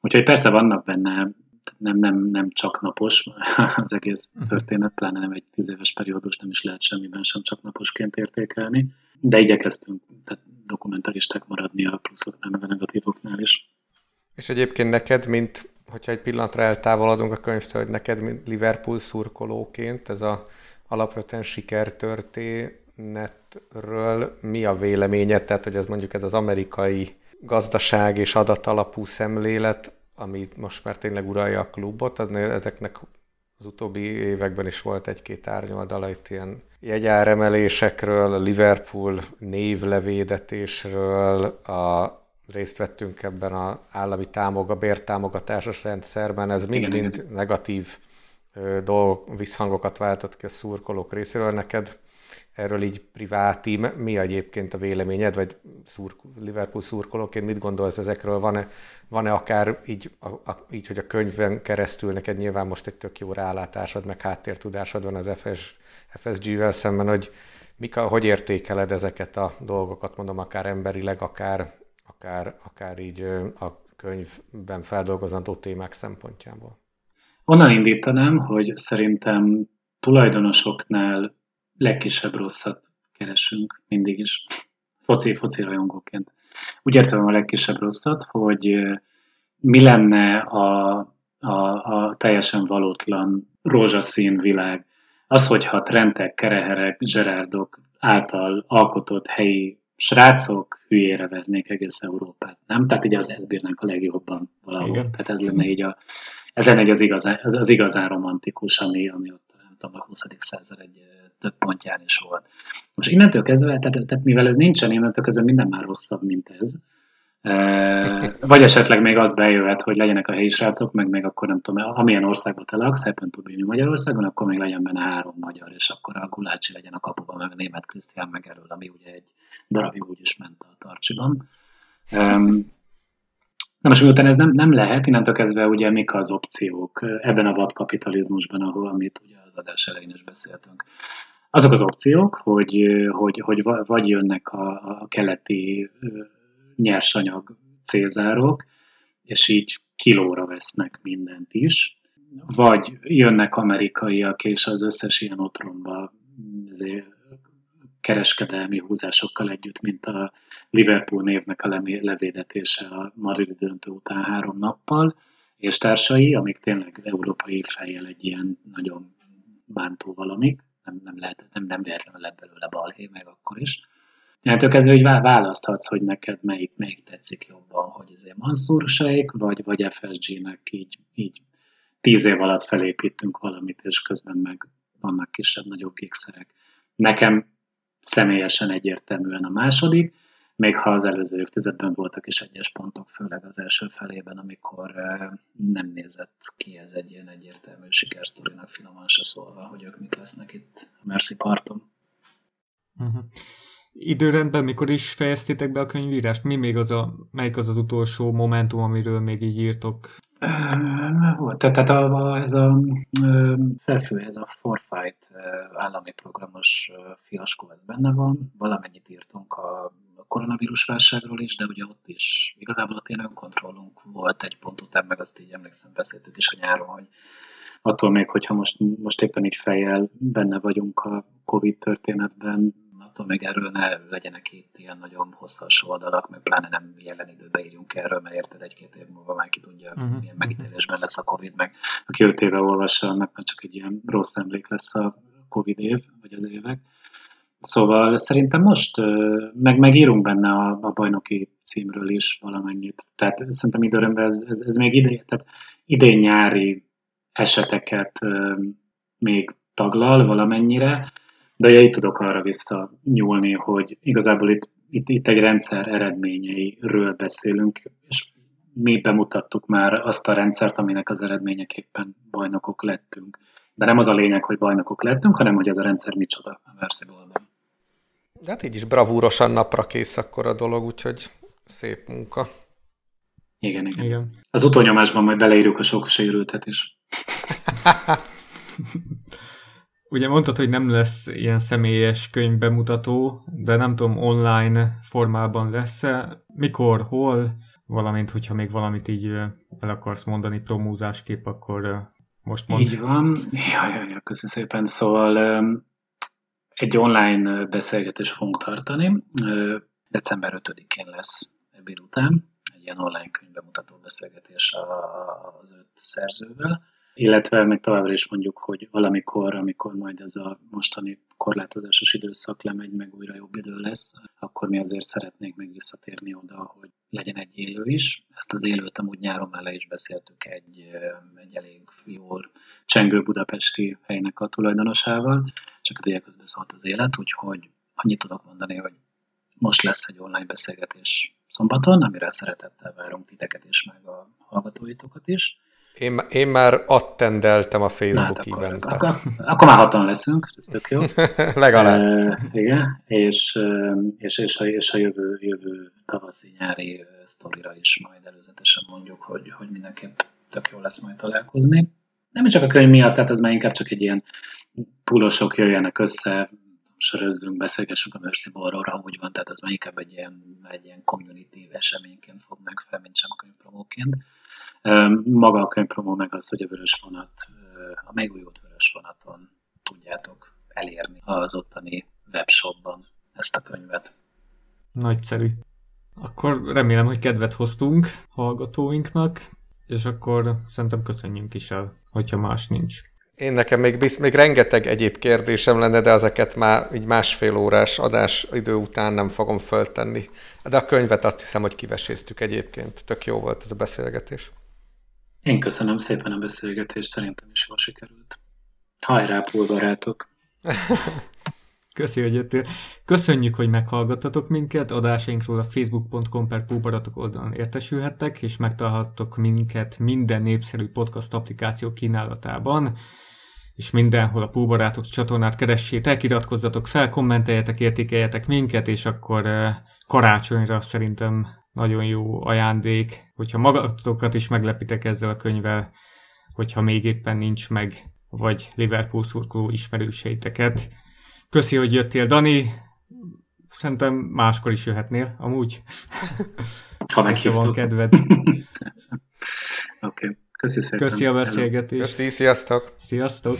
Úgyhogy persze vannak benne nem, nem, nem csak napos az egész mhm. történet, pláne nem egy tíz éves periódus, nem is lehet semmiben sem csak naposként értékelni, de igyekeztünk tehát dokumentaristák maradni a pluszoknál, meg a negatívoknál is. És egyébként neked, mint hogyha egy pillanatra eltávolodunk a könyvtől, hogy neked, mint Liverpool szurkolóként, ez a alapvetően sikertörténetről mi a véleményed? Tehát, hogy ez mondjuk ez az amerikai gazdaság és adatalapú szemlélet, ami most már tényleg uralja a klubot, az, ezeknek az utóbbi években is volt egy-két árnyoldala itt ilyen jegyáremelésekről, Liverpool névlevédetésről, a részt vettünk ebben az állami támoga, bértámogatásos rendszerben, ez mind-mind negatív dolgok, visszhangokat váltott ki a szurkolók részéről. Neked erről így priváti, mi egyébként a véleményed, vagy szur, Liverpool szurkolóként mit gondolsz ezekről? Van-e, van-e akár így, a, a, így, hogy a könyvben keresztül neked nyilván most egy tök jó rálátásod, meg háttértudásod van az FS, FSG-vel szemben, hogy mik a, hogy értékeled ezeket a dolgokat, mondom, akár emberileg, akár, akár, akár így a könyvben feldolgozandó témák szempontjából? Onnan indítanám, hogy szerintem tulajdonosoknál legkisebb rosszat keresünk mindig is. Foci, foci rajongóként. Úgy értem a legkisebb rosszat, hogy mi lenne a, a, a teljesen valótlan rózsaszín világ. Az, hogyha Trentek, Kereherek, Zserárdok által alkotott helyi srácok hülyére vernék egész Európát, nem? Tehát így az ezt bírnánk a legjobban valahol. Igen. Tehát ez lenne így a, ez lenne az igazán, az, az igazán romantikus, ami, ami ott nem tudom, a 20. század egy több pontján is volt. Most innentől kezdve, tehát, tehát mivel ez nincsen, innentől kezdve minden már rosszabb, mint ez. E, vagy esetleg még az bejöhet, hogy legyenek a helyi srácok, meg még akkor nem tudom, amilyen országban te laksz, happen to be Magyarországon, akkor még legyen benne három magyar, és akkor a Gulácsi legyen a kapuban, meg a német Krisztián meg erről, ami ugye egy darabig úgy is ment a tartsiban. Um, Na most miután ez nem, nem lehet, innentől kezdve ugye mik az opciók ebben a vadkapitalizmusban, ahol amit ugye az adás elején is beszéltünk. Azok az opciók, hogy, hogy, hogy vagy jönnek a, a keleti nyersanyag célzárok, és így kilóra vesznek mindent is, vagy jönnek amerikaiak, és az összes ilyen otromba kereskedelmi húzásokkal együtt, mint a Liverpool névnek a levédetése a Madrid döntő után három nappal, és társai, amik tényleg európai fejjel egy ilyen nagyon bántó valamik, nem, nem, lehet, nem, nem véletlenül lett belőle balhé, meg akkor is. Innentől kezdve, hogy választhatsz, hogy neked melyik, melyik tetszik jobban, hogy ez Mansur Sheikh, vagy, vagy FSG-nek így, így tíz év alatt felépítünk valamit, és közben meg vannak kisebb-nagyobb kékszerek. Nekem személyesen egyértelműen a második, még ha az előző évtizedben voltak is egyes pontok, főleg az első felében, amikor nem nézett ki ez egy ilyen egyértelmű sikersztorinak finoman se szólva, hogy ők mik lesznek itt a Merci parton. Uh-huh. Időrendben mikor is fejeztétek be a könyvírást? Mi még az a, melyik az az utolsó momentum, amiről még így írtok? Volt, tehát a, a, ez a felfő, ez a Forfight állami programos fiaskó, ez benne van. Valamennyit írtunk a koronavírus válságról is, de ugye ott is igazából a tényleg kontrollunk volt egy pont után, meg azt így emlékszem, beszéltük is a nyáron, hogy attól még, hogyha most, most éppen így fejjel benne vagyunk a Covid történetben, attól még erről ne legyenek itt ilyen nagyon hosszas oldalak, meg pláne nem jelen időben írjunk erről, mert érted egy-két év múlva már ki tudja, uh-huh. milyen megítélésben lesz a Covid, meg aki öt éve olvassa, annak csak egy ilyen rossz emlék lesz a Covid év, vagy az évek. Szóval szerintem most meg megírunk benne a, a bajnoki címről is valamennyit. Tehát szerintem időrendben ez, ez, ez még idén, tehát idén-nyári eseteket még taglal valamennyire, de ugye itt tudok arra visszanyúlni, hogy igazából itt, itt, itt egy rendszer eredményeiről beszélünk, és mi bemutattuk már azt a rendszert, aminek az eredményeképpen bajnokok lettünk. De nem az a lényeg, hogy bajnokok lettünk, hanem hogy ez a rendszer micsoda a Versible-ben. De hát így is bravúrosan napra kész akkor a dolog, úgyhogy szép munka. Igen, igen. igen. Az utónyomásban majd beleírjuk a sok sérültet is. Ugye mondtad, hogy nem lesz ilyen személyes könyvbemutató, de nem tudom, online formában lesz-e, mikor, hol, valamint hogyha még valamit így el akarsz mondani promózásképp, akkor most mond. Így van. Jaj, jaj, köszönöm szépen. Szóval egy online beszélgetést fogunk tartani. December 5-én lesz ebéd után. Egy ilyen online könyvbemutató beszélgetés az öt szerzővel illetve még továbbra is mondjuk, hogy valamikor, amikor majd ez a mostani korlátozásos időszak lemegy, meg újra jobb idő lesz, akkor mi azért szeretnénk még visszatérni oda, hogy legyen egy élő is. Ezt az élőt amúgy nyáron már le is beszéltük egy, egy elég jól csengő budapesti helynek a tulajdonosával, csak ugye közben szólt az élet, úgyhogy annyit tudok mondani, hogy most lesz egy online beszélgetés szombaton, amire szeretettel várunk titeket és meg a hallgatóitokat is. Én, én már attendeltem a Facebook hát, akkor, eventet. Akkor, akkor már hatan leszünk, ez tök jó. Legalább. E, igen, és, és, és, a, és a jövő, jövő tavaszi-nyári sztorira is majd előzetesen mondjuk, hogy, hogy mindenképp tök jó lesz majd találkozni. Nem csak a könyv miatt, tehát ez már inkább csak egy ilyen pulosok jöjjenek össze, sörözzünk, beszélgessünk a Mercy Ballról, ha úgy van, tehát ez már inkább egy ilyen, egy ilyen community eseményként fog meg fel, mint sem könyvpromóként. Maga a könyvpromó meg az, hogy a vörös vonat, a megújult vörös vonaton tudjátok elérni az ottani webshopban ezt a könyvet. Nagyszerű. Akkor remélem, hogy kedvet hoztunk hallgatóinknak, és akkor szerintem köszönjünk is el, hogyha más nincs. Én nekem még, bizt, még rengeteg egyéb kérdésem lenne, de ezeket már így másfél órás adás idő után nem fogom föltenni. De a könyvet azt hiszem, hogy kiveséztük egyébként. Tök jó volt ez a beszélgetés. Én köszönöm szépen a beszélgetést, szerintem is jól sikerült. Hajrá, pulbarátok! Köszi, hogy jöttél. Köszönjük, hogy meghallgattatok minket. Adásainkról a facebook.com per Púbaratok oldalon értesülhettek, és megtalálhattok minket minden népszerű podcast applikáció kínálatában és mindenhol a Púbarátok csatornát keressétek, iratkozzatok fel, kommenteljetek, értékeljetek minket, és akkor karácsonyra szerintem nagyon jó ajándék, hogyha magatokat is meglepitek ezzel a könyvvel, hogyha még éppen nincs meg, vagy Liverpool szurkoló ismerőseiteket. Köszi, hogy jöttél, Dani. Szerintem máskor is jöhetnél, amúgy. Ha meghívtok. van kedved. Oké. okay. Köszi szépen. Köszi a beszélgetést. Köszi, sziasztok. Sziasztok.